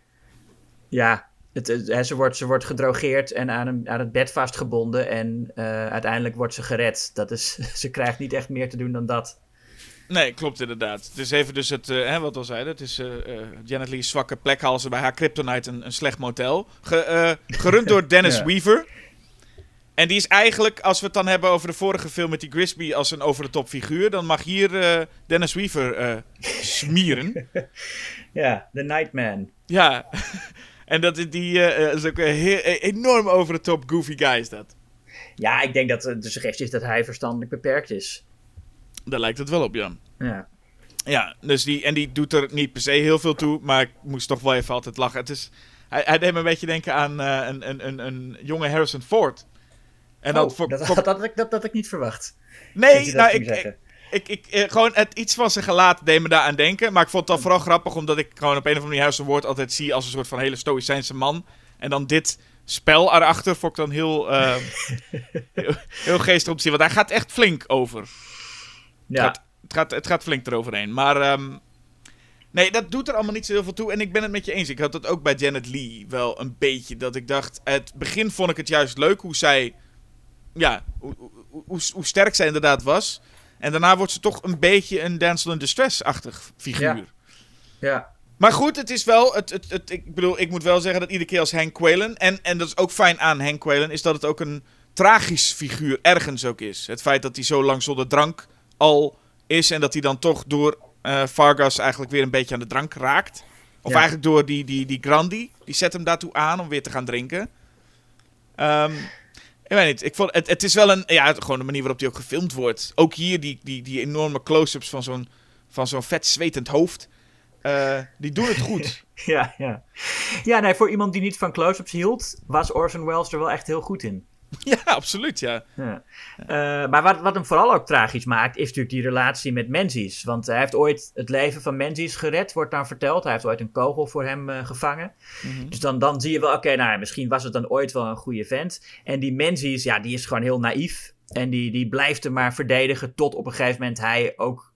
Ja, het, ze, wordt, ze wordt gedrogeerd en aan, een, aan het bed vastgebonden. En eh, uiteindelijk wordt ze gered. Dat is, (laughs) ze krijgt niet echt meer te doen dan dat. Nee, klopt inderdaad. Het is even dus het, eh, hè, wat al zeiden, het is eh, Janet Lee's zwakke plek halen ze bij haar Kryptonite een, een slecht motel. Ge, gerund door (laughs) Dennis Ja. Weaver. En die is eigenlijk, als we het dan hebben over de vorige film met die Grisby als een over-de-top figuur, dan mag hier Dennis Weaver smieren. (laughs) Ja, The Nightman. ja, (laughs) en dat is, die, is ook een heel, enorm over-de-top goofy guy is dat. Ja, ik denk dat de suggestie is dat hij verstandelijk beperkt is. Daar lijkt het wel op, ja. Ja. Ja, dus die, en die doet er niet per se heel veel toe, maar ik moest toch wel even altijd lachen. Het is, hij, hij deed me een beetje denken aan eh, een, een, een, een jonge Harrison Ford. En Oh, dat, voor- dat, voor- (laughs) dat, had ik, dat, dat had ik niet verwacht. nee, nou, ik, ik, ik, ik, eh, gewoon het, iets van zijn gelaat deed me daar aan denken. Maar ik vond het dan vooral grappig, omdat ik gewoon op een of andere manier Harrison Ford altijd zie als een soort van hele stoïcijnse man. En dan dit spel erachter vond ik dan heel, (laughs) heel, heel geestig om te zien. Want hij gaat echt flink over. Ja. gaat- Het gaat, het gaat flink eroverheen. Maar ehm, nee, dat doet er allemaal niet zo heel veel toe. En ik ben het met je eens. Ik had dat ook bij Janet Lee wel een beetje. Dat ik dacht, het begin vond ik het juist leuk hoe zij... Ja, hoe, hoe, hoe, hoe sterk zij inderdaad was. En daarna wordt ze toch een beetje een Damsel in Distress-achtig figuur. Ja. Ja. Maar goed, het is wel. Het, het, het, ik bedoel, ik moet wel zeggen dat iedere keer als Hank Quaylen. En, en dat is ook fijn aan Hank Quaylen. Is dat het ook een tragisch figuur ergens ook is. Het feit dat hij zo lang zonder drank al is. En dat hij dan toch door eh, Vargas eigenlijk weer een beetje aan de drank raakt. Of Ja. eigenlijk door die, die, die Grandi. Die zet hem daartoe aan om weer te gaan drinken. Ehm, ik weet niet. Ik vond, het, het is wel een. Ja, gewoon de manier waarop hij ook gefilmd wordt. Ook hier die, die, die enorme close-ups van zo'n, van zo'n vet zwetend hoofd. Eh, die doen het goed. (laughs) Ja, ja. Ja, nee, voor iemand die niet van close-ups hield, was Orson Welles er wel echt heel goed in. (laughs) ja, absoluut, ja. Ja. Eh, maar wat, wat hem vooral ook tragisch maakt, is natuurlijk die relatie met Menzies. Want hij heeft ooit het leven van Menzies gered, wordt dan verteld. Hij heeft ooit een kogel voor hem eh, gevangen. Dus dan, dan zie je wel, oké, nou misschien was het dan ooit wel een goede vent. En die Menzies, ja, die is gewoon heel naïef. En die, die blijft hem maar verdedigen tot op een gegeven moment hij ook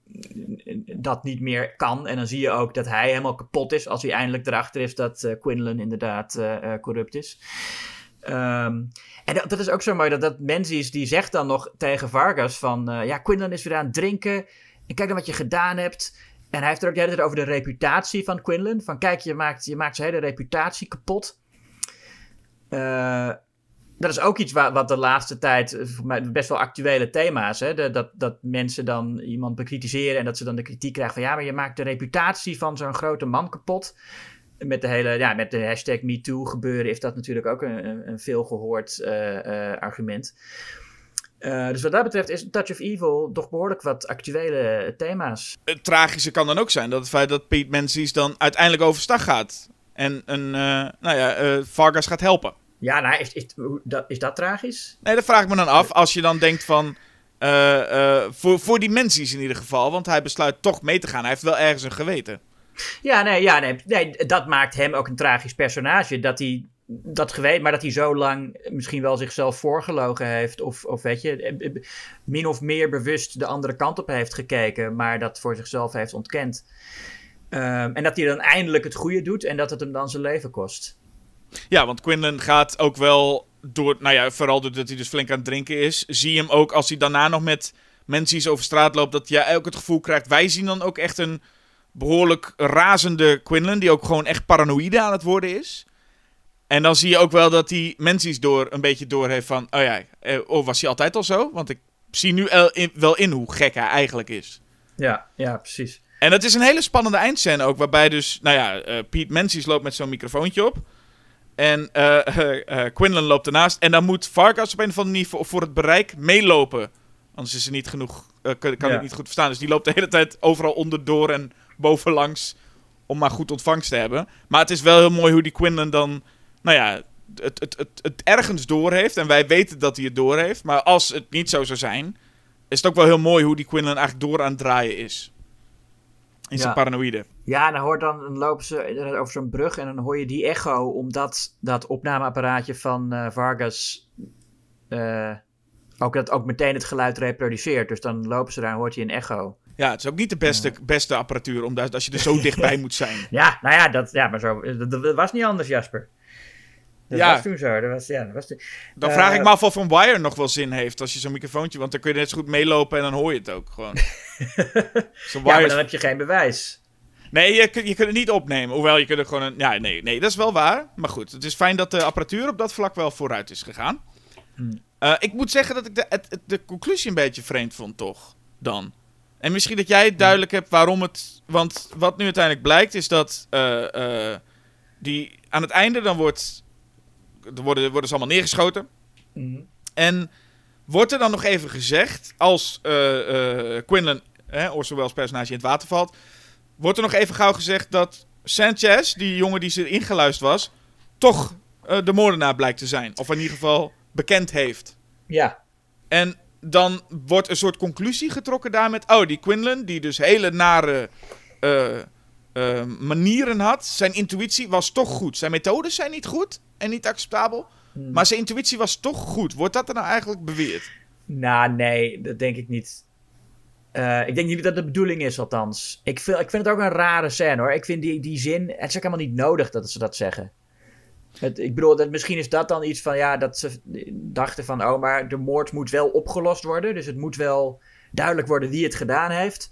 dat niet meer kan. En dan zie je ook dat hij helemaal kapot is als hij eindelijk erachter is dat eh Quinlan inderdaad corrupt is. Ehm, en dat, is ook zo mooi, dat, dat die zegt dan nog tegen Vargas van... eh, ja, Quinlan is weer aan het drinken en kijk dan wat je gedaan hebt. En hij heeft er ook de hele tijd over de reputatie van Quinlan. Van kijk, je maakt, je maakt zijn hele reputatie kapot. Eh, dat is ook iets wa- wat de laatste tijd eh, voor mij best wel actuele thema's. Hè? Dat, dat mensen dan iemand bekritiseren en dat ze dan de kritiek krijgen van ja, maar je maakt de reputatie van zo'n grote man kapot. Met de hele, ja, met de hashtag MeToo gebeuren is dat natuurlijk ook een, een, veelgehoord eh, eh, argument. Eh, dus wat dat betreft is Touch of Evil toch behoorlijk wat actuele thema's. Het tragische kan dan ook zijn dat het feit dat Pete Menzies dan uiteindelijk overstag gaat. En een, eh, nou ja, Vargas gaat helpen. Ja, nou, is, is, dat, is dat tragisch? Nee, dat vraag ik me dan af. Als je dan denkt van. voor, voor die Menzies in ieder geval. Want hij besluit toch mee te gaan. Hij heeft wel ergens een geweten. Ja, nee, ja, nee, nee, dat maakt hem ook een tragisch personage. Dat hij dat geweten, maar dat hij zo lang misschien wel zichzelf voorgelogen heeft. Of, of weet je, eh, eh, min of meer bewust de andere kant op heeft gekeken. Maar dat voor zichzelf heeft ontkend. Ehm, en dat hij dan eindelijk het goede doet en dat het hem dan zijn leven kost. Ja, want Quinlan gaat ook wel door. Nou ja, vooral doordat hij dus flink aan het drinken is. Zie hem ook als hij daarna nog met Menzies over straat loopt. Dat jij ook het gevoel krijgt. Wij zien dan ook echt een behoorlijk razende Quinlan. Die ook gewoon echt paranoïde aan het worden is. En dan zie je ook wel dat die Menzies door een beetje door heeft van. Oh ja, eh, oh, was hij altijd al zo? Want ik zie nu wel in hoe gek hij eigenlijk is. Ja, ja, precies. En dat is een hele spannende eindscène ook, waarbij dus, nou ja, eh Piet Menzies loopt met zo'n microfoontje op. En eh, (laughs) Quinlan loopt ernaast. En dan moet Vargas op een of andere manier voor, voor het bereik meelopen. Anders is er niet genoeg, kan, kan Ja. ik niet goed verstaan. Dus die loopt de hele tijd overal onderdoor en bovenlangs om maar goed ontvangst te hebben. Maar het is wel heel mooi hoe die Quinlan dan, nou ja, het, het, het, het ergens door heeft. En wij weten dat hij het door heeft. Maar als het niet zo zou zijn, is het ook wel heel mooi hoe die Quinlan eigenlijk door aan het draaien is. In zijn Ja. paranoïde. Ja, en dan, hoort dan, dan lopen ze over zo'n brug en dan hoor je die echo, omdat dat opnameapparaatje van eh, Vargas eh, ook, dat ook meteen het geluid reproduceert. Dus dan lopen ze daar en hoort je een echo. Ja, het is ook niet de beste, beste apparatuur, omdat als je er zo dichtbij (laughs) moet zijn. Ja, nou ja, dat, ja maar zo, dat, dat was niet anders, Jasper. Dat Ja. was toen zo. Dat was, ja, dat was toen- Dan Eh, vraag ik me af of een wire nog wel zin heeft als je zo'n microfoontje... Want dan kun je net zo goed meelopen en dan hoor je het ook gewoon. (laughs) Ja, maar dan heb je geen bewijs. Nee, je, je kunt het niet opnemen. Hoewel, je kunt er gewoon een... Ja, nee, nee, dat is wel waar. Maar goed, het is fijn dat de apparatuur op dat vlak wel vooruit is gegaan. Hmm. Eh, ik moet zeggen dat ik de, het, het- de conclusie een beetje vreemd vond, toch? Dan. En misschien dat jij het duidelijk hebt waarom het... Want wat nu uiteindelijk blijkt is dat... eh, eh, die aan het einde dan wordt... Er worden, worden ze allemaal neergeschoten. Mhm. En wordt er dan nog even gezegd, als eh Quinlan, hè, Orson Welles personage, in het water valt, wordt er nog even gauw gezegd dat Sanchez, die jongen die ze ingeluisterd was, toch de moordenaar blijkt te zijn. Of in ieder geval bekend heeft. Ja, En dan wordt een soort conclusie getrokken daar met, oh, die Quinlan, die dus hele nare eh, eh, manieren had, zijn intuïtie was toch goed. Zijn methodes zijn niet goed en niet acceptabel. Maar zijn intuïtie was toch goed. Wordt dat er nou eigenlijk beweerd? nou nee, dat denk ik niet. Eh, ik denk niet dat dat de bedoeling is, althans. Ik vind, ik vind het ook een rare scène hoor. Ik vind die, die zin. Het is ook helemaal niet nodig dat ze dat zeggen. Het, ik bedoel, dat, misschien is dat dan iets van ja, dat ze dachten van oh, maar de moord moet wel opgelost worden. Dus het moet wel duidelijk worden wie het gedaan heeft.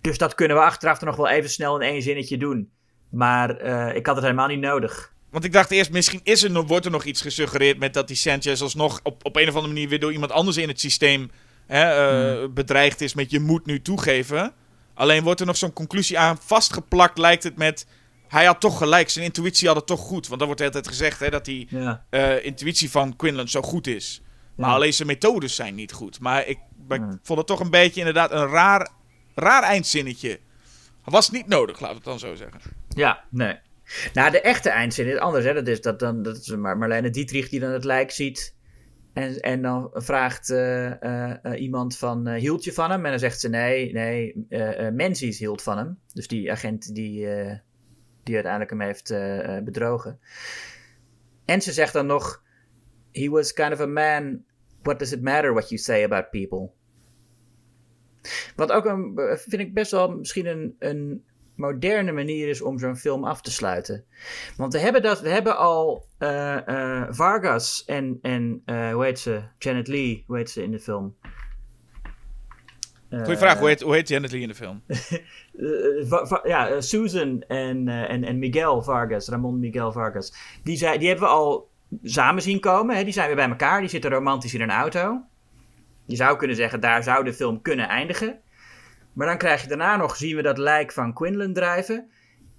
Dus dat kunnen we achteraf er nog wel even snel in één zinnetje doen. Maar eh, ik had het helemaal niet nodig. Want ik dacht eerst, misschien is er wordt er nog iets gesuggereerd met dat die Sanchez alsnog op, op een of andere manier weer door iemand anders in het systeem hè, eh, bedreigd is met je moet nu toegeven. Alleen wordt er nog zo'n conclusie aan vastgeplakt, lijkt het met... Hij had toch gelijk, zijn intuïtie had het toch goed. Want dan wordt de hele tijd gezegd hè, dat die Ja. eh, intuïtie van Quinlan zo goed is. Maar Ja. alleen zijn methodes zijn niet goed. Maar ik, maar ik Ja. vond het toch een beetje inderdaad een raar, raar eindzinnetje. Was niet nodig, laat ik het dan zo zeggen. Ja, nee. Nou, de echte eindzin is anders. Hè? Dat is, dat dan, dat is Mar Marlene Dietrich die dan het lijk ziet. En, en dan vraagt eh, eh, iemand van, hield je van hem? En dan zegt ze, nee, nee, Menzies hield van hem. Dus die agent die, die uiteindelijk hem heeft eh, eh, bedrogen. En ze zegt dan nog, he was kind of a man, what does it matter what you say about people? Wat ook een, vind ik best wel misschien een, een moderne manier is om zo'n film af te sluiten. Want we hebben, dat, we hebben al eh, Vargas en, en eh, hoe heet ze? Janet Lee, hoe heet ze in de film? Goeie vraag, hoe heet, hoe heet Janet Lee in de film? (laughs) Eh, ja, eh, Susan en, eh, en, en Miguel Vargas, Ramon Miguel Vargas. Die, zei, die hebben we al samen zien komen. Hè? Die zijn weer bij elkaar. Die zitten romantisch in een auto. Je zou kunnen zeggen, daar zou de film kunnen eindigen. Maar dan krijg je daarna nog, zien we dat lijk van Quinlan drijven.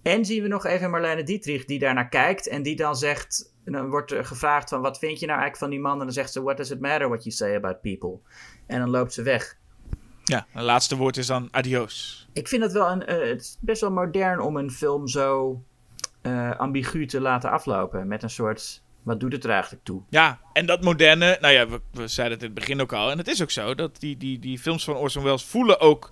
En zien we nog even Marlene Dietrich die daarnaar kijkt. En die dan zegt, dan wordt er gevraagd van, wat vind je nou eigenlijk van die man? En dan zegt ze, what does it matter what you say about people? En dan loopt ze weg. Ja, het laatste woord is dan adios. Ik vind het wel een. eh, het is best wel modern om een film zo eh, ambigu te laten aflopen. Met een soort. Wat doet het er eigenlijk toe? Ja, en dat moderne, nou ja, we, we zeiden het in het begin ook al. En het is ook zo, dat die, die, die films van Orson Welles voelen ook...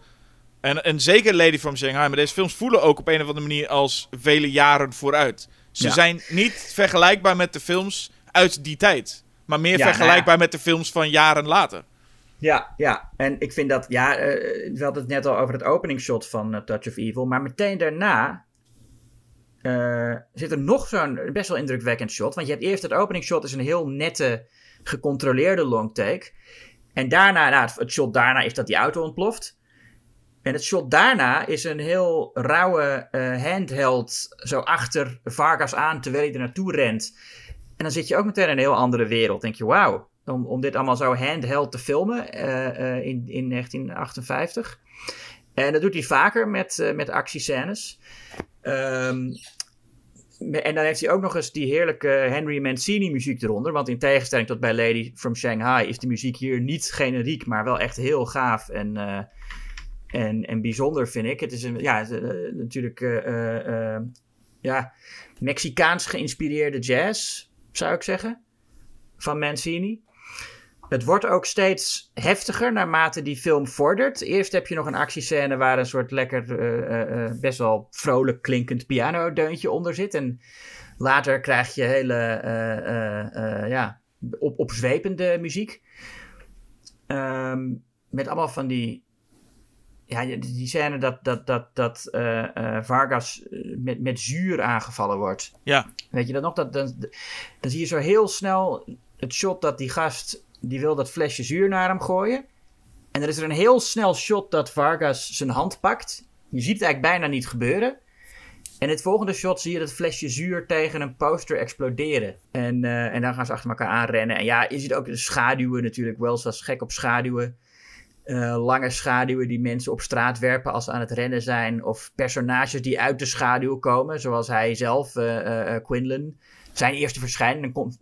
En, en zeker Lady from Shanghai, maar deze films voelen ook op een of andere manier als vele jaren vooruit. Ze Ja. zijn niet vergelijkbaar met de films uit die tijd. Maar meer Ja, nou vergelijkbaar ja. met de films van jaren later. Ja, ja. En ik vind dat. Ja, eh, we hadden het net al over het openingsshot van eh, Touch of Evil. Maar meteen daarna. eh, zit er nog zo'n best wel indrukwekkend shot. Want je hebt eerst het openingsshot, is een heel nette, gecontroleerde long take. En daarna, nou, het, shot daarna is dat die auto ontploft. En het shot daarna is een heel rauwe eh, handheld zo achter Vargas aan terwijl hij er naartoe rent. En dan zit je ook meteen in een heel andere wereld. Denk je, wauw, om, om dit allemaal zo handheld te filmen eh, eh, in, in 1958. En dat doet hij vaker met, eh, met actiescènes. Ehm, en dan heeft hij ook nog eens die heerlijke Henry Mancini muziek eronder. Want in tegenstelling tot bij Lady from Shanghai is de muziek hier niet generiek, maar wel echt heel gaaf en, en, en bijzonder, vind ik. Het is een, ja, natuurlijk ja, Mexicaans geïnspireerde jazz. zou ik zeggen. Van Mancini. Het wordt ook steeds heftiger naarmate die film vordert. Eerst heb je nog een actiescène waar een soort lekker, uh, uh, best wel vrolijk klinkend pianodeuntje onder zit. En later krijg je hele, uh, ja, op, opzwepende muziek. Um, met allemaal van die ja, die scène dat, dat, dat, dat Vargas met, met zuur aangevallen wordt. Ja. Weet je dat nog? Dat, dan, dan zie je zo heel snel het shot dat die gast die wil dat flesje zuur naar hem gooien. En er is er een heel snel shot dat Vargas zijn hand pakt. Je ziet het eigenlijk bijna niet gebeuren. En het volgende shot zie je dat flesje zuur tegen een poster exploderen. En, uh, en dan gaan ze achter elkaar aanrennen. En ja, je ziet ook de schaduwen natuurlijk. Wells was gek op schaduwen. Uh, lange schaduwen die mensen op straat werpen als ze aan het rennen zijn. Of personages die uit de schaduw komen. Zoals hij zelf, uh, Quinlan zijn eerste verschijning. Dan komt,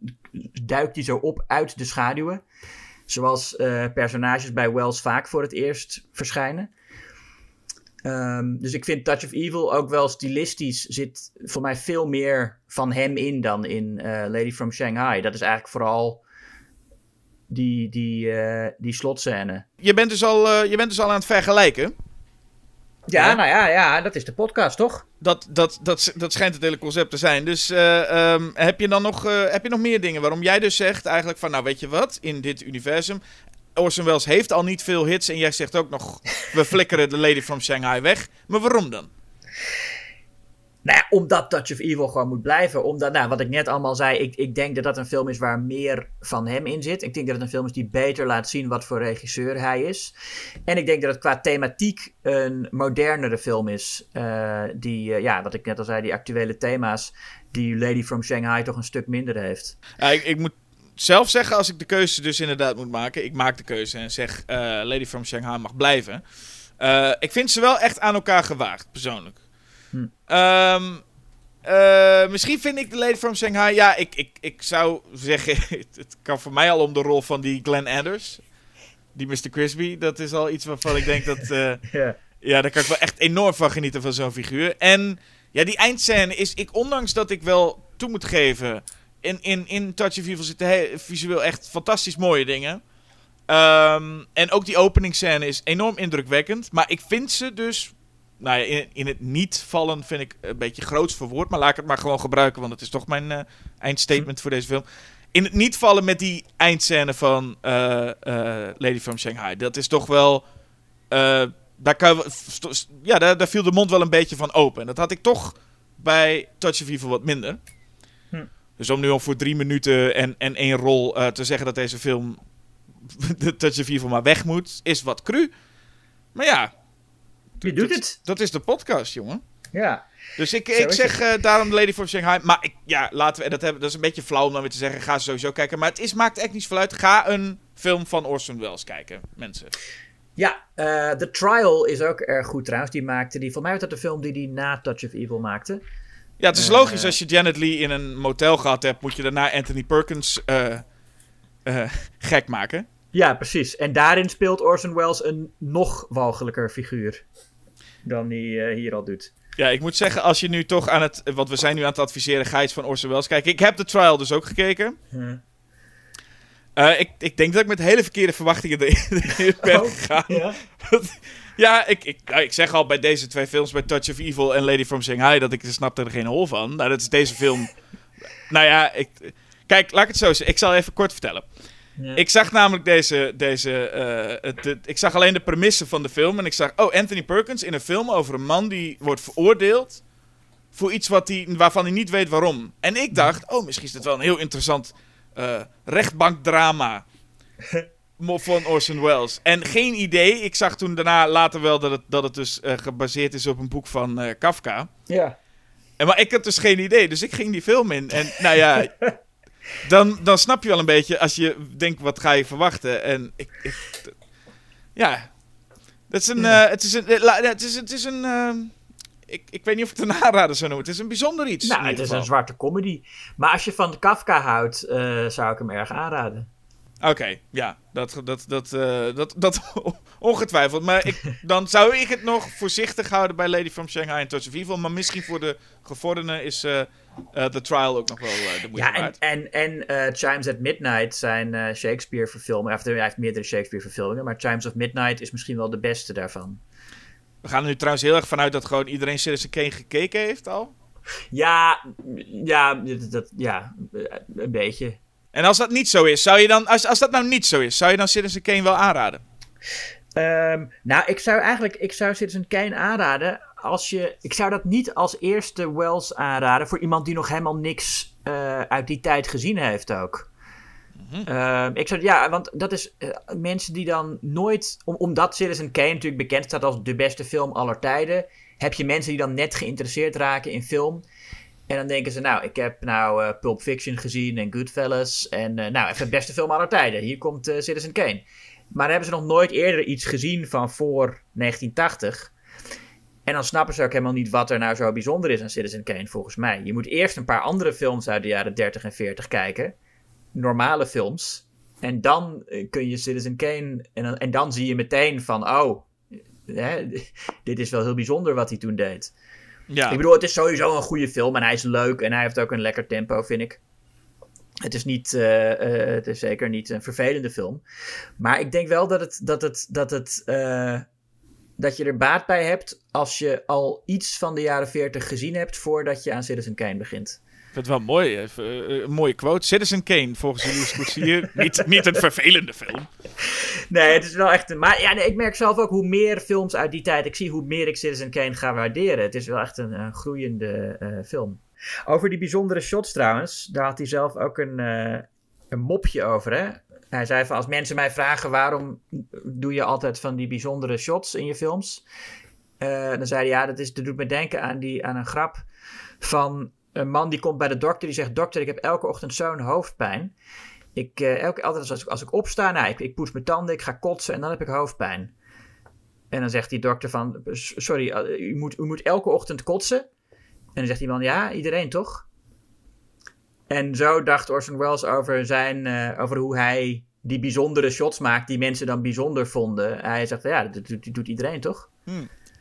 duikt hij zo op uit de schaduwen. Zoals uh, personages bij Wells vaak voor het eerst verschijnen. Um, dus ik vind Touch of Evil ook wel stilistisch. Zit voor mij veel meer van hem in dan in uh, Lady from Shanghai. Dat is eigenlijk vooral die, die, uh, die slotscène. Je bent, dus al, je bent dus al aan het vergelijken. Ja, nou ja, ja, dat is de podcast, toch? Dat, dat, dat, dat schijnt het hele concept te zijn. Dus uh, um, heb je dan nog, uh, heb je nog meer dingen waarom jij dus zegt eigenlijk van... Nou, weet je wat, in dit universum... Orson Welles heeft al niet veel hits en jij zegt ook nog... We flikkeren de Lady from Shanghai weg. Maar waarom dan? Nou omdat Touch of Evil gewoon moet blijven. Omdat, nou, wat ik net allemaal zei, ik, ik denk dat dat een film is waar meer van hem in zit. Ik denk dat het een film is die beter laat zien wat voor regisseur hij is. En ik denk dat het qua thematiek een modernere film is. Uh, die, uh, ja, wat ik net al zei, die actuele thema's, die Lady from Shanghai toch een stuk minder heeft. Ja, ik, ik moet zelf zeggen, als ik de keuze dus inderdaad moet maken, ik maak de keuze en zeg uh, Lady from Shanghai mag blijven. ik vind ze wel echt aan elkaar gewaagd, persoonlijk. Hm. Um, uh, misschien vind ik de Lady from Shanghai. Ja, ik, ik, ik zou zeggen. (laughs) Het kan voor mij al om de rol van die Glenn Anders. Die Mr. Crispy. Dat is al iets waarvan ik denk dat. (laughs) Uh, yeah. Ja, daar kan ik wel echt enorm van genieten van zo'n figuur. En ja, die eindscène is. Ik, ondanks dat ik wel toe moet geven. In, in, in Touch of Evil zitten visueel echt fantastisch mooie dingen. Um, en ook die openingsscène is enorm indrukwekkend. Maar ik vind ze dus nou ja, in, in, het niet vallen vind ik een beetje groots verwoord. Maar laat ik het maar gewoon gebruiken, want het is toch mijn uh, eindstatement voor deze film. In het niet vallen met die eindscène van uh, uh, Lady from Shanghai. Dat is toch wel. daar, kan, ja, daar, daar, viel de mond wel een beetje van open. En dat had ik toch bij Touch of Evil wat minder. Hm. Dus om nu al voor drie minuten en, en één rol te zeggen dat deze film. (laughs) de Touch of Evil maar weg moet, is wat cru. Maar ja, je doet het. Dat is de podcast, jongen. Ja. Dus ik, ik zeg uh, daarom Lady from Shanghai. Maar ik, ja, laten we dat hebben. Dat is een beetje flauw om dan weer te zeggen. Ga sowieso kijken. Maar het is, maakt echt niet zoveel uit. Ga een film van Orson Welles kijken, mensen. Ja, uh, The Trial is ook erg goed trouwens. Die maakte die. Voor mij was dat de film die die na Touch of Evil maakte. Ja, het is logisch. Als je Janet Lee in een motel gehad hebt, moet je daarna Anthony Perkins (laughs) gek maken. Ja, precies. En daarin speelt Orson Welles een nog walgelijker figuur dan hij uh, hier al doet. Ja, ik moet zeggen, als je nu toch aan het... Want we zijn nu aan het adviseren, ga iets van Orson Welles kijken. Ik heb de trial dus ook gekeken. Hmm. Uh, ik, ik denk dat ik met hele verkeerde verwachtingen (laughs) erin ben oh, gegaan. Ja, (laughs) ja ik, ik, nou, ik zeg al bij deze twee films, bij Touch of Evil en Lady from Shanghai, dat ik snapte er geen hol van. Nou, dat is deze film... (laughs) nou ja, ik... Kijk, laat ik het zo zeggen. Ik zal even kort vertellen. Ik zag namelijk deze. deze uh, het, het, ik zag alleen de premisse van de film. En ik zag. Oh, Anthony Perkins in een film over een man die wordt veroordeeld. Voor iets wat hij, waarvan hij niet weet waarom. En ik dacht. Oh, misschien is dit wel een heel interessant. Uh, rechtbankdrama. van Orson Welles. En geen idee. Ik zag toen daarna later wel dat het, dat het dus uh, gebaseerd is op een boek van Kafka. Ja. En, maar ik had dus geen idee. Dus ik ging die film in. En nou ja. (laughs) dan, dan snap je wel een beetje als je denkt, wat ga je verwachten? En ik, ik ja, dat is een, uh, het is een, het is, het is een, uh, ik, ik weet niet of ik het een aanrader zou noemen. Het is een bijzonder iets. Nou, het is een zwarte comedy. Maar als je van Kafka houdt, uh, zou ik hem erg aanraden. Oké, ja, dat, dat, dat, eh, dat, dat (laughs) ongetwijfeld. Maar ik, dan zou ik het nog voorzichtig houden bij Lady from Shanghai en Touch of Evil. Maar misschien voor de gevorderden is eh eh, The Trial ook nog wel de moeite Ja, en, waard. en, en Chimes at Midnight, zijn eh, Shakespeare-verfilming. Hij heeft- Hij heeft meerdere Shakespeare-verfilmingen, maar Chimes of Midnight is misschien wel de beste daarvan. We gaan er nu trouwens heel erg vanuit dat gewoon iedereen Citizen Kane gekeken heeft al. Ja, ja, dat, ja een beetje. En als dat niet zo is, zou je dan, als, als dat nou niet zo is, zou je dan Citizen Kane wel aanraden? Ehm, nou, ik zou eigenlijk, ik zou Citizen Kane aanraden als je, ik zou dat niet als eerste Wells aanraden voor iemand die nog helemaal niks eh, uit die tijd gezien heeft ook. Ehm, ik zou, ja, want dat is eh, mensen die dan nooit, om, omdat Citizen Kane natuurlijk bekend staat als de beste film aller tijden, heb je mensen die dan net geïnteresseerd raken in film. En dan denken ze, nou, ik heb nou eh, Pulp Fiction gezien en Goodfellas. En eh, nou, even de beste film aller tijden. Hier komt eh, Citizen Kane. Maar hebben ze nog nooit eerder iets gezien van voor 1980. En dan snappen ze ook helemaal niet wat er nou zo bijzonder is aan Citizen Kane, volgens mij. Je moet eerst een paar andere films uit de jaren 30 en 40 kijken. Normale films. En dan kun je Citizen Kane. En dan, en dan zie je meteen van, oh, hè, (laughs) dit is wel heel bijzonder wat hij toen deed. Ja, Ik bedoel, het is sowieso een goede film en hij is leuk en hij heeft ook een lekker tempo, vind ik. Het is, niet, eh, eh, het is zeker niet een vervelende film. Maar ik denk wel dat, het, dat, het, dat, het, eh, dat je er baat bij hebt als je al iets van de jaren 40 gezien hebt voordat je aan Citizen Kane begint. Vind het wel mooi. Even, eh, een mooie quote. Citizen Kane, volgens jullie is goed hier. (laughs) niet, niet een vervelende film. Nee, het is wel echt een. Maar ja, nee, ik merk zelf ook hoe meer films uit die tijd ik zie, hoe meer ik Citizen Kane ga waarderen. Het is wel echt een, eh, groeiende eh, film. Over die bijzondere shots trouwens, daar had hij zelf ook een, eh, een mopje over. Hè? Hij zei van als mensen mij vragen waarom doe je altijd van die bijzondere shots in je films. Eh, dan zei hij ja, dat, is, dat doet me denken aan, die, aan een grap van een man die komt bij de dokter. Die zegt dokter, ik heb elke ochtend zo'n hoofdpijn. Ik, eh, elke, altijd als ik, als ik opsta, nou, ik, ik poets mijn tanden, ik ga kotsen en dan heb ik hoofdpijn. En dan zegt die dokter van, "S- sorry, eh, u moet, u moet elke ochtend kotsen. En dan zegt die man, ja, iedereen toch? En zo dacht Orson Welles over, zijn, eh, over hoe hij die bijzondere shots maakt die mensen dan bijzonder vonden. Hij zegt, ja, dat doet, iedereen toch?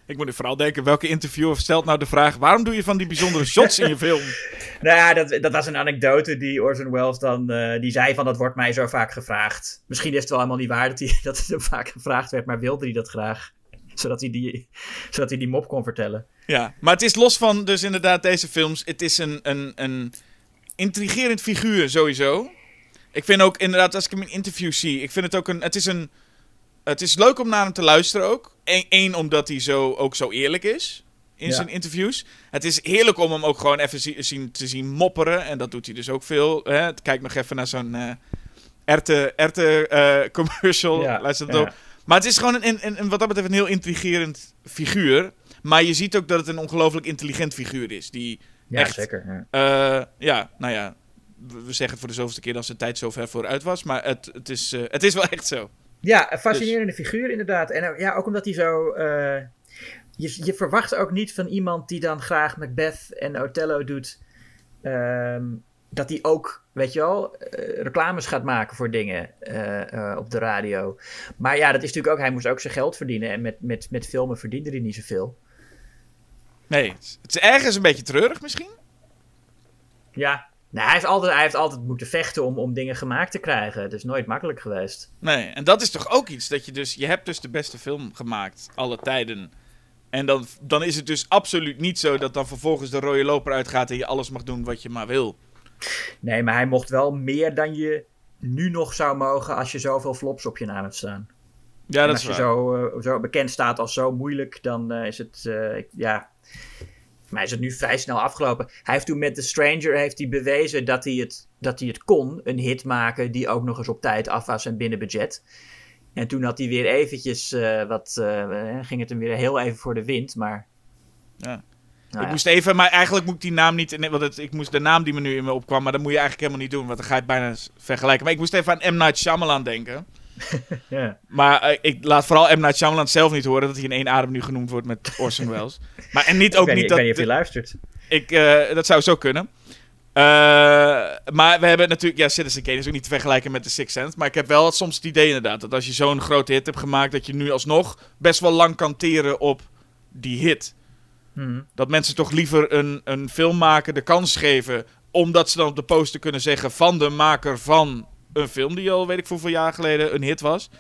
Ik moet nu vooral denken, welke interviewer stelt nou de vraag... waarom doe je van die bijzondere shots in je film? (laughs) Nou ja, dat, dat was een anekdote die Orson Welles dan... eh, die zei van, dat wordt mij zo vaak gevraagd. Misschien is het wel helemaal niet waar dat, hij, (laughs) dat het hem vaak gevraagd werd, maar wilde hij dat graag. Zodat hij die, zodat hij die mop kon vertellen. Ja, maar het is los van dus inderdaad deze films. Het is een, een, een intrigerend figuur sowieso. Ik vind ook inderdaad, als ik hem in interviews zie... Ik vind het ook een... Het is een... Het is leuk om naar hem te luisteren ook. Eén, omdat hij zo, ook zo eerlijk is in Ja. zijn interviews. Het is heerlijk om hem ook gewoon even zi- zien, te zien mopperen. En dat doet hij dus ook veel. Hè? Kijk nog even naar zo'n eh erte, erte eh, commercial. Ja, Luister dat ja. op. Maar het is gewoon een, een, een, wat dat betreft een heel intrigerend figuur. Maar je ziet ook dat het een ongelooflijk intelligent figuur is. Die Ja, echt, zeker. Ja. eh, ja, nou ja, we zeggen het voor de zoveelste keer dat zijn tijd zo ver vooruit was. Maar het, het, is, eh, het is wel echt zo. Ja, een fascinerende figuur inderdaad. En eh, ja, ook omdat hij zo... eh, je, je verwacht ook niet van iemand die dan graag Macbeth en Othello doet... ehm, dat hij ook, weet je wel, eh, reclames gaat maken voor dingen op de radio. Maar ja, dat is natuurlijk ook... Hij moest ook zijn geld verdienen. En met, met, met filmen verdiende hij niet zoveel. Nee, het is ergens een beetje treurig misschien. Ja, nou, hij, heeft altijd, hij heeft altijd moeten vechten om, om dingen gemaakt te krijgen. Het is nooit makkelijk geweest. Nee, en dat is toch ook iets dat je dus... Je hebt dus de beste film gemaakt, alle tijden. En dan, dan is het dus absoluut niet zo dat dan vervolgens de rode loper uitgaat... en je alles mag doen wat je maar wil. Nee, maar hij mocht wel meer dan je nu nog zou mogen als je zoveel flops op je naam hebt staan. Ja, en dat als is je waar. zo, eh, zo bekend staat als zo moeilijk, dan eh, is het, eh, ik- ja... Mij is het nu vrij snel afgelopen. Hij heeft toen met The Stranger heeft hij bewezen dat hij, het, dat hij het kon. Een hit maken die ook nog eens op tijd af was en binnen budget. En toen had hij weer eventjes eh, wat... eh, ging het hem weer heel even voor de wind, maar... Ja. Nou ik ja. moest even, maar eigenlijk moet ik die naam niet. nee, Want het, ik moest de naam die me nu in me opkwam, maar dat moet je eigenlijk helemaal niet doen, want dan ga je het bijna vergelijken. Maar ik moest even aan M. Night Shyamalan denken. (laughs) Ja. Maar eh, ik laat vooral M. Night Shyamalan zelf niet horen dat hij in één adem nu genoemd wordt met Orson Welles. (laughs) Maar en niet ook niet dat. ik weet niet of je luistert. ik, eh, dat zou zo kunnen. Eh, maar we hebben natuurlijk... Ja, Citizen Kane is ook niet te vergelijken met The Sixth Sense. Maar ik heb wel soms het idee inderdaad... dat als je zo'n grote hit hebt gemaakt... dat je nu alsnog best wel lang kan teren op die hit. Mhm. Dat mensen toch liever een, een film maken de kans geven... omdat ze dan op de poster kunnen zeggen... van de maker van een film... die al weet ik hoeveel jaar geleden een hit was.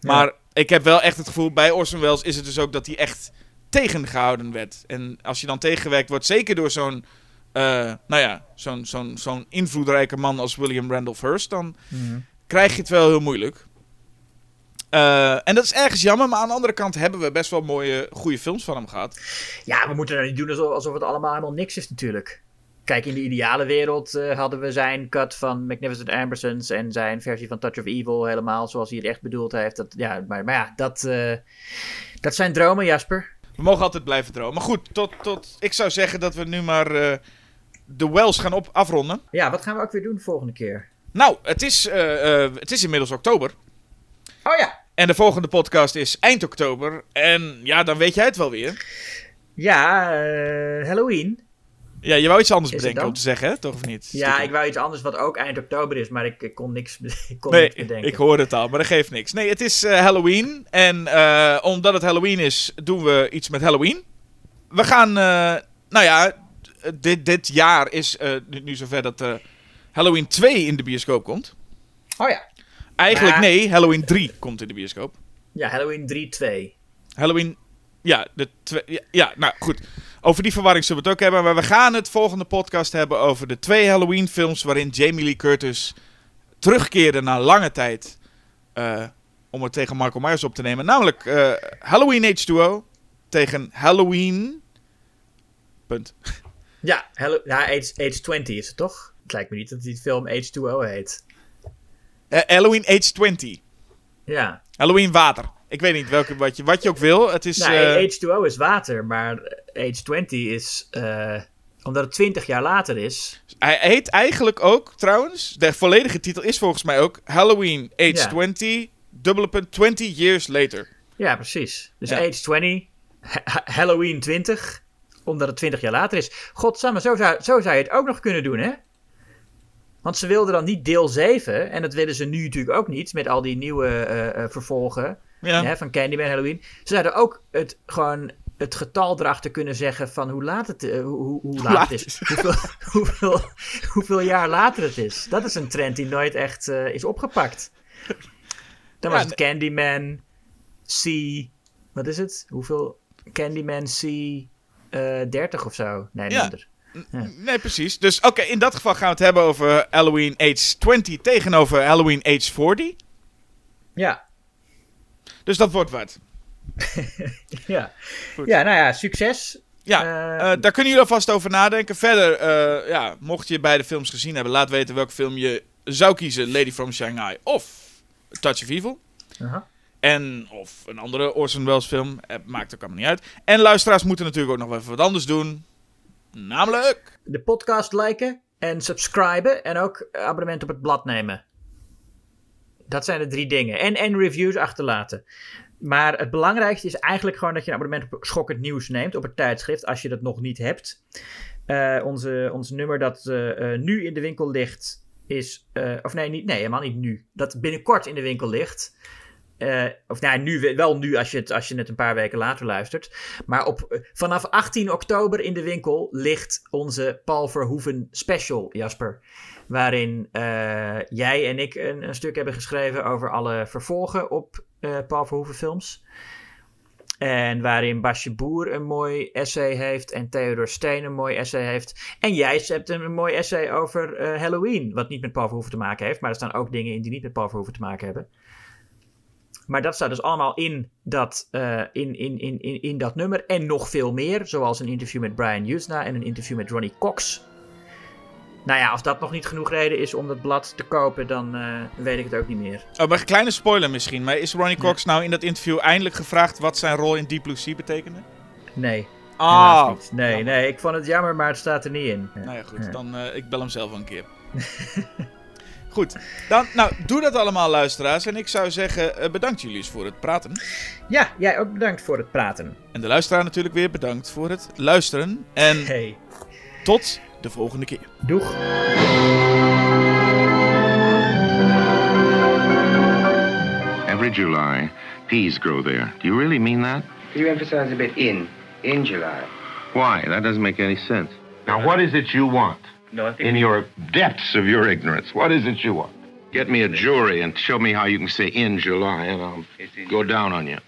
Maar ik heb wel echt het gevoel... bij Orson Welles is het dus ook dat hij echt tegengehouden werd. En als je dan tegengewerkt wordt... zeker door zo'n... eh, nou ja, zo'n zo'n zo'n invloedrijke man als William Randolph Hearst... dan Mhm. krijg je het wel heel moeilijk. Eh, en dat is ergens jammer, maar aan de andere kant hebben we best wel mooie, goede films van hem gehad. Ja, we moeten er niet doen alsof, alsof het allemaal helemaal niks is natuurlijk. Kijk, in de ideale wereld eh, hadden we zijn cut van Magnificent Ambersons en zijn versie van Touch of Evil helemaal zoals hij het echt bedoeld heeft. Dat, ja, maar, maar ja, dat, eh, dat zijn dromen, Jasper. We mogen altijd blijven dromen. Maar goed, tot, tot, ik zou zeggen dat we nu maar eh, de Wells gaan op, afronden. Ja, wat gaan we ook weer doen de volgende keer? Nou, het is, het is inmiddels oktober. Oh ja, En de volgende podcast is eind oktober. En ja, dan weet jij het wel weer. ja, Halloween. Ja, je wou iets anders Is bedenken om te zeggen, hè? Toch of niet? Ja, ik wou iets anders wat ook eind oktober is, maar ik, ik kon niks, (laughs) ik kon Nee, niks bedenken. ik hoor het al, maar dat geeft niks. Nee, het is eh, Halloween. En eh, omdat het Halloween is, doen we iets met Halloween. We gaan, eh, nou ja, dit, dit jaar is nu, zover dat Halloween 2 in de bioscoop komt. Oh ja. Eigenlijk Maar- nee, Halloween 3 komt in de bioscoop. Ja, Halloween 3-2. Halloween, ja, de twee, ja, ja, nou goed. Over die verwarring zullen we het ook hebben. Maar we gaan het volgende podcast hebben over de twee Halloween films waarin Jamie Lee Curtis terugkeerde na lange tijd eh, om het tegen Michael Myers op te nemen. Namelijk eh, Halloween H2O tegen Halloween... Punt. (laughs) Ja, Hallo ja Age, Age 20 is het toch? Het lijkt me niet dat die film H2O heet. Eh, Halloween H20. Ja. Halloween water. Ik weet niet welke, wat, je, wat je ook wil. Het is... Nou, eh, H2O is water, maar Age 20 is. eh, omdat het 20 jaar later is. Hij heet eigenlijk ook, trouwens, de volledige titel is volgens mij ook Halloween Age 20, dubbele punt 20 years later. Ja, precies. Dus Ja. Age 20, Ha- Halloween 20, omdat het 20 jaar later is. Godsamme, zo zou, zo zou je het ook nog kunnen doen, hè? Want ze wilden dan niet deel 7, en dat willen ze nu natuurlijk ook niet, met al die nieuwe eh, eh, vervolgen. Ja. hè, van Candyman Halloween. Ze zouden ook het, gewoon het getal erachter kunnen zeggen van hoe laat het, eh, hoe, hoe, hoe laat laat het is. Hoeveel, (laughs) hoeveel, hoeveel jaar later het is. Dat is een trend die nooit echt is opgepakt. Dan was het Candyman C... Wat is het? Hoeveel? Candyman C... eh 30 of zo. Nee, Ja. minder. Nee, precies. Dus oké, in dat geval gaan we het hebben over Halloween Age 20 tegenover Halloween Age 40. Ja. Dus dat wordt wat. (laughs) Ja. Goed. ja, nou ja, succes. Ja, Eh, eh, daar kunnen jullie alvast over nadenken. Verder, eh, ja, mocht je beide films gezien hebben, laat weten welke film je zou kiezen. Lady from Shanghai of Touch of Evil. En of een andere Orson Welles film. Maakt ook allemaal niet uit. En luisteraars moeten natuurlijk ook nog even wat anders doen. Namelijk... de podcast liken en subscriben en ook abonnement op het blad nemen. Dat zijn de drie dingen. En, en reviews achterlaten. Maar het belangrijkste is eigenlijk gewoon dat je een abonnement op Schokkend Nieuws neemt, op het tijdschrift, als je dat nog niet hebt. Eh, onze, ons nummer dat eh, eh, nu in de winkel ligt is, of nee, niet, nee, helemaal niet nu. Dat binnenkort in de winkel ligt. Eh, of nou, wel nu als je, het, als je het een paar weken later luistert. Maar op, eh, vanaf 18 oktober in de winkel ligt onze Paul Verhoeven special, Jasper. Waarin eh, jij en ik een, stuk hebben geschreven over alle vervolgen op Paul Verhoeven films. En waarin Basje Boer een mooi essay heeft en Theodor Steen een mooi essay heeft. En jij hebt een mooi essay over Halloween, wat niet met Paul Verhoeven te maken heeft. Maar er staan ook dingen in die niet met Paul Verhoeven te maken hebben. Maar dat staat dus allemaal in dat, eh, in, in, in, in, in dat nummer. En nog veel meer, zoals een interview met Brian Usna en een interview met Ronnie Cox. Nou ja, als dat nog niet genoeg reden is om dat blad te kopen, dan eh, weet ik het ook niet meer. Oh, maar een kleine spoiler misschien. Maar is Ronnie Cox nou in dat interview eindelijk gevraagd wat zijn rol in Deep Blue Sea betekende? Nee, Ah. Nee, nee, ik vond het jammer, maar het staat er niet in. Nou ja, goed. Ja. Dan, eh, ik bel hem zelf een keer. (laughs) goed. Dan, nou, doe dat allemaal, luisteraars. En ik zou zeggen, eh, bedankt jullie eens voor het praten. Ja, jij ook bedankt voor het praten. En de luisteraar natuurlijk weer bedankt voor het luisteren. En Hey. tot de volgende keer. Doeg. Every July, peas grow there. Do you really mean that? You emphasize a bit in, in July. Why? That doesn't make any sense. Now, what is it you want? No, I think In your depths of your ignorance, what is it you want? Get me a jury and show me how you can say in July, and I'll go down on you.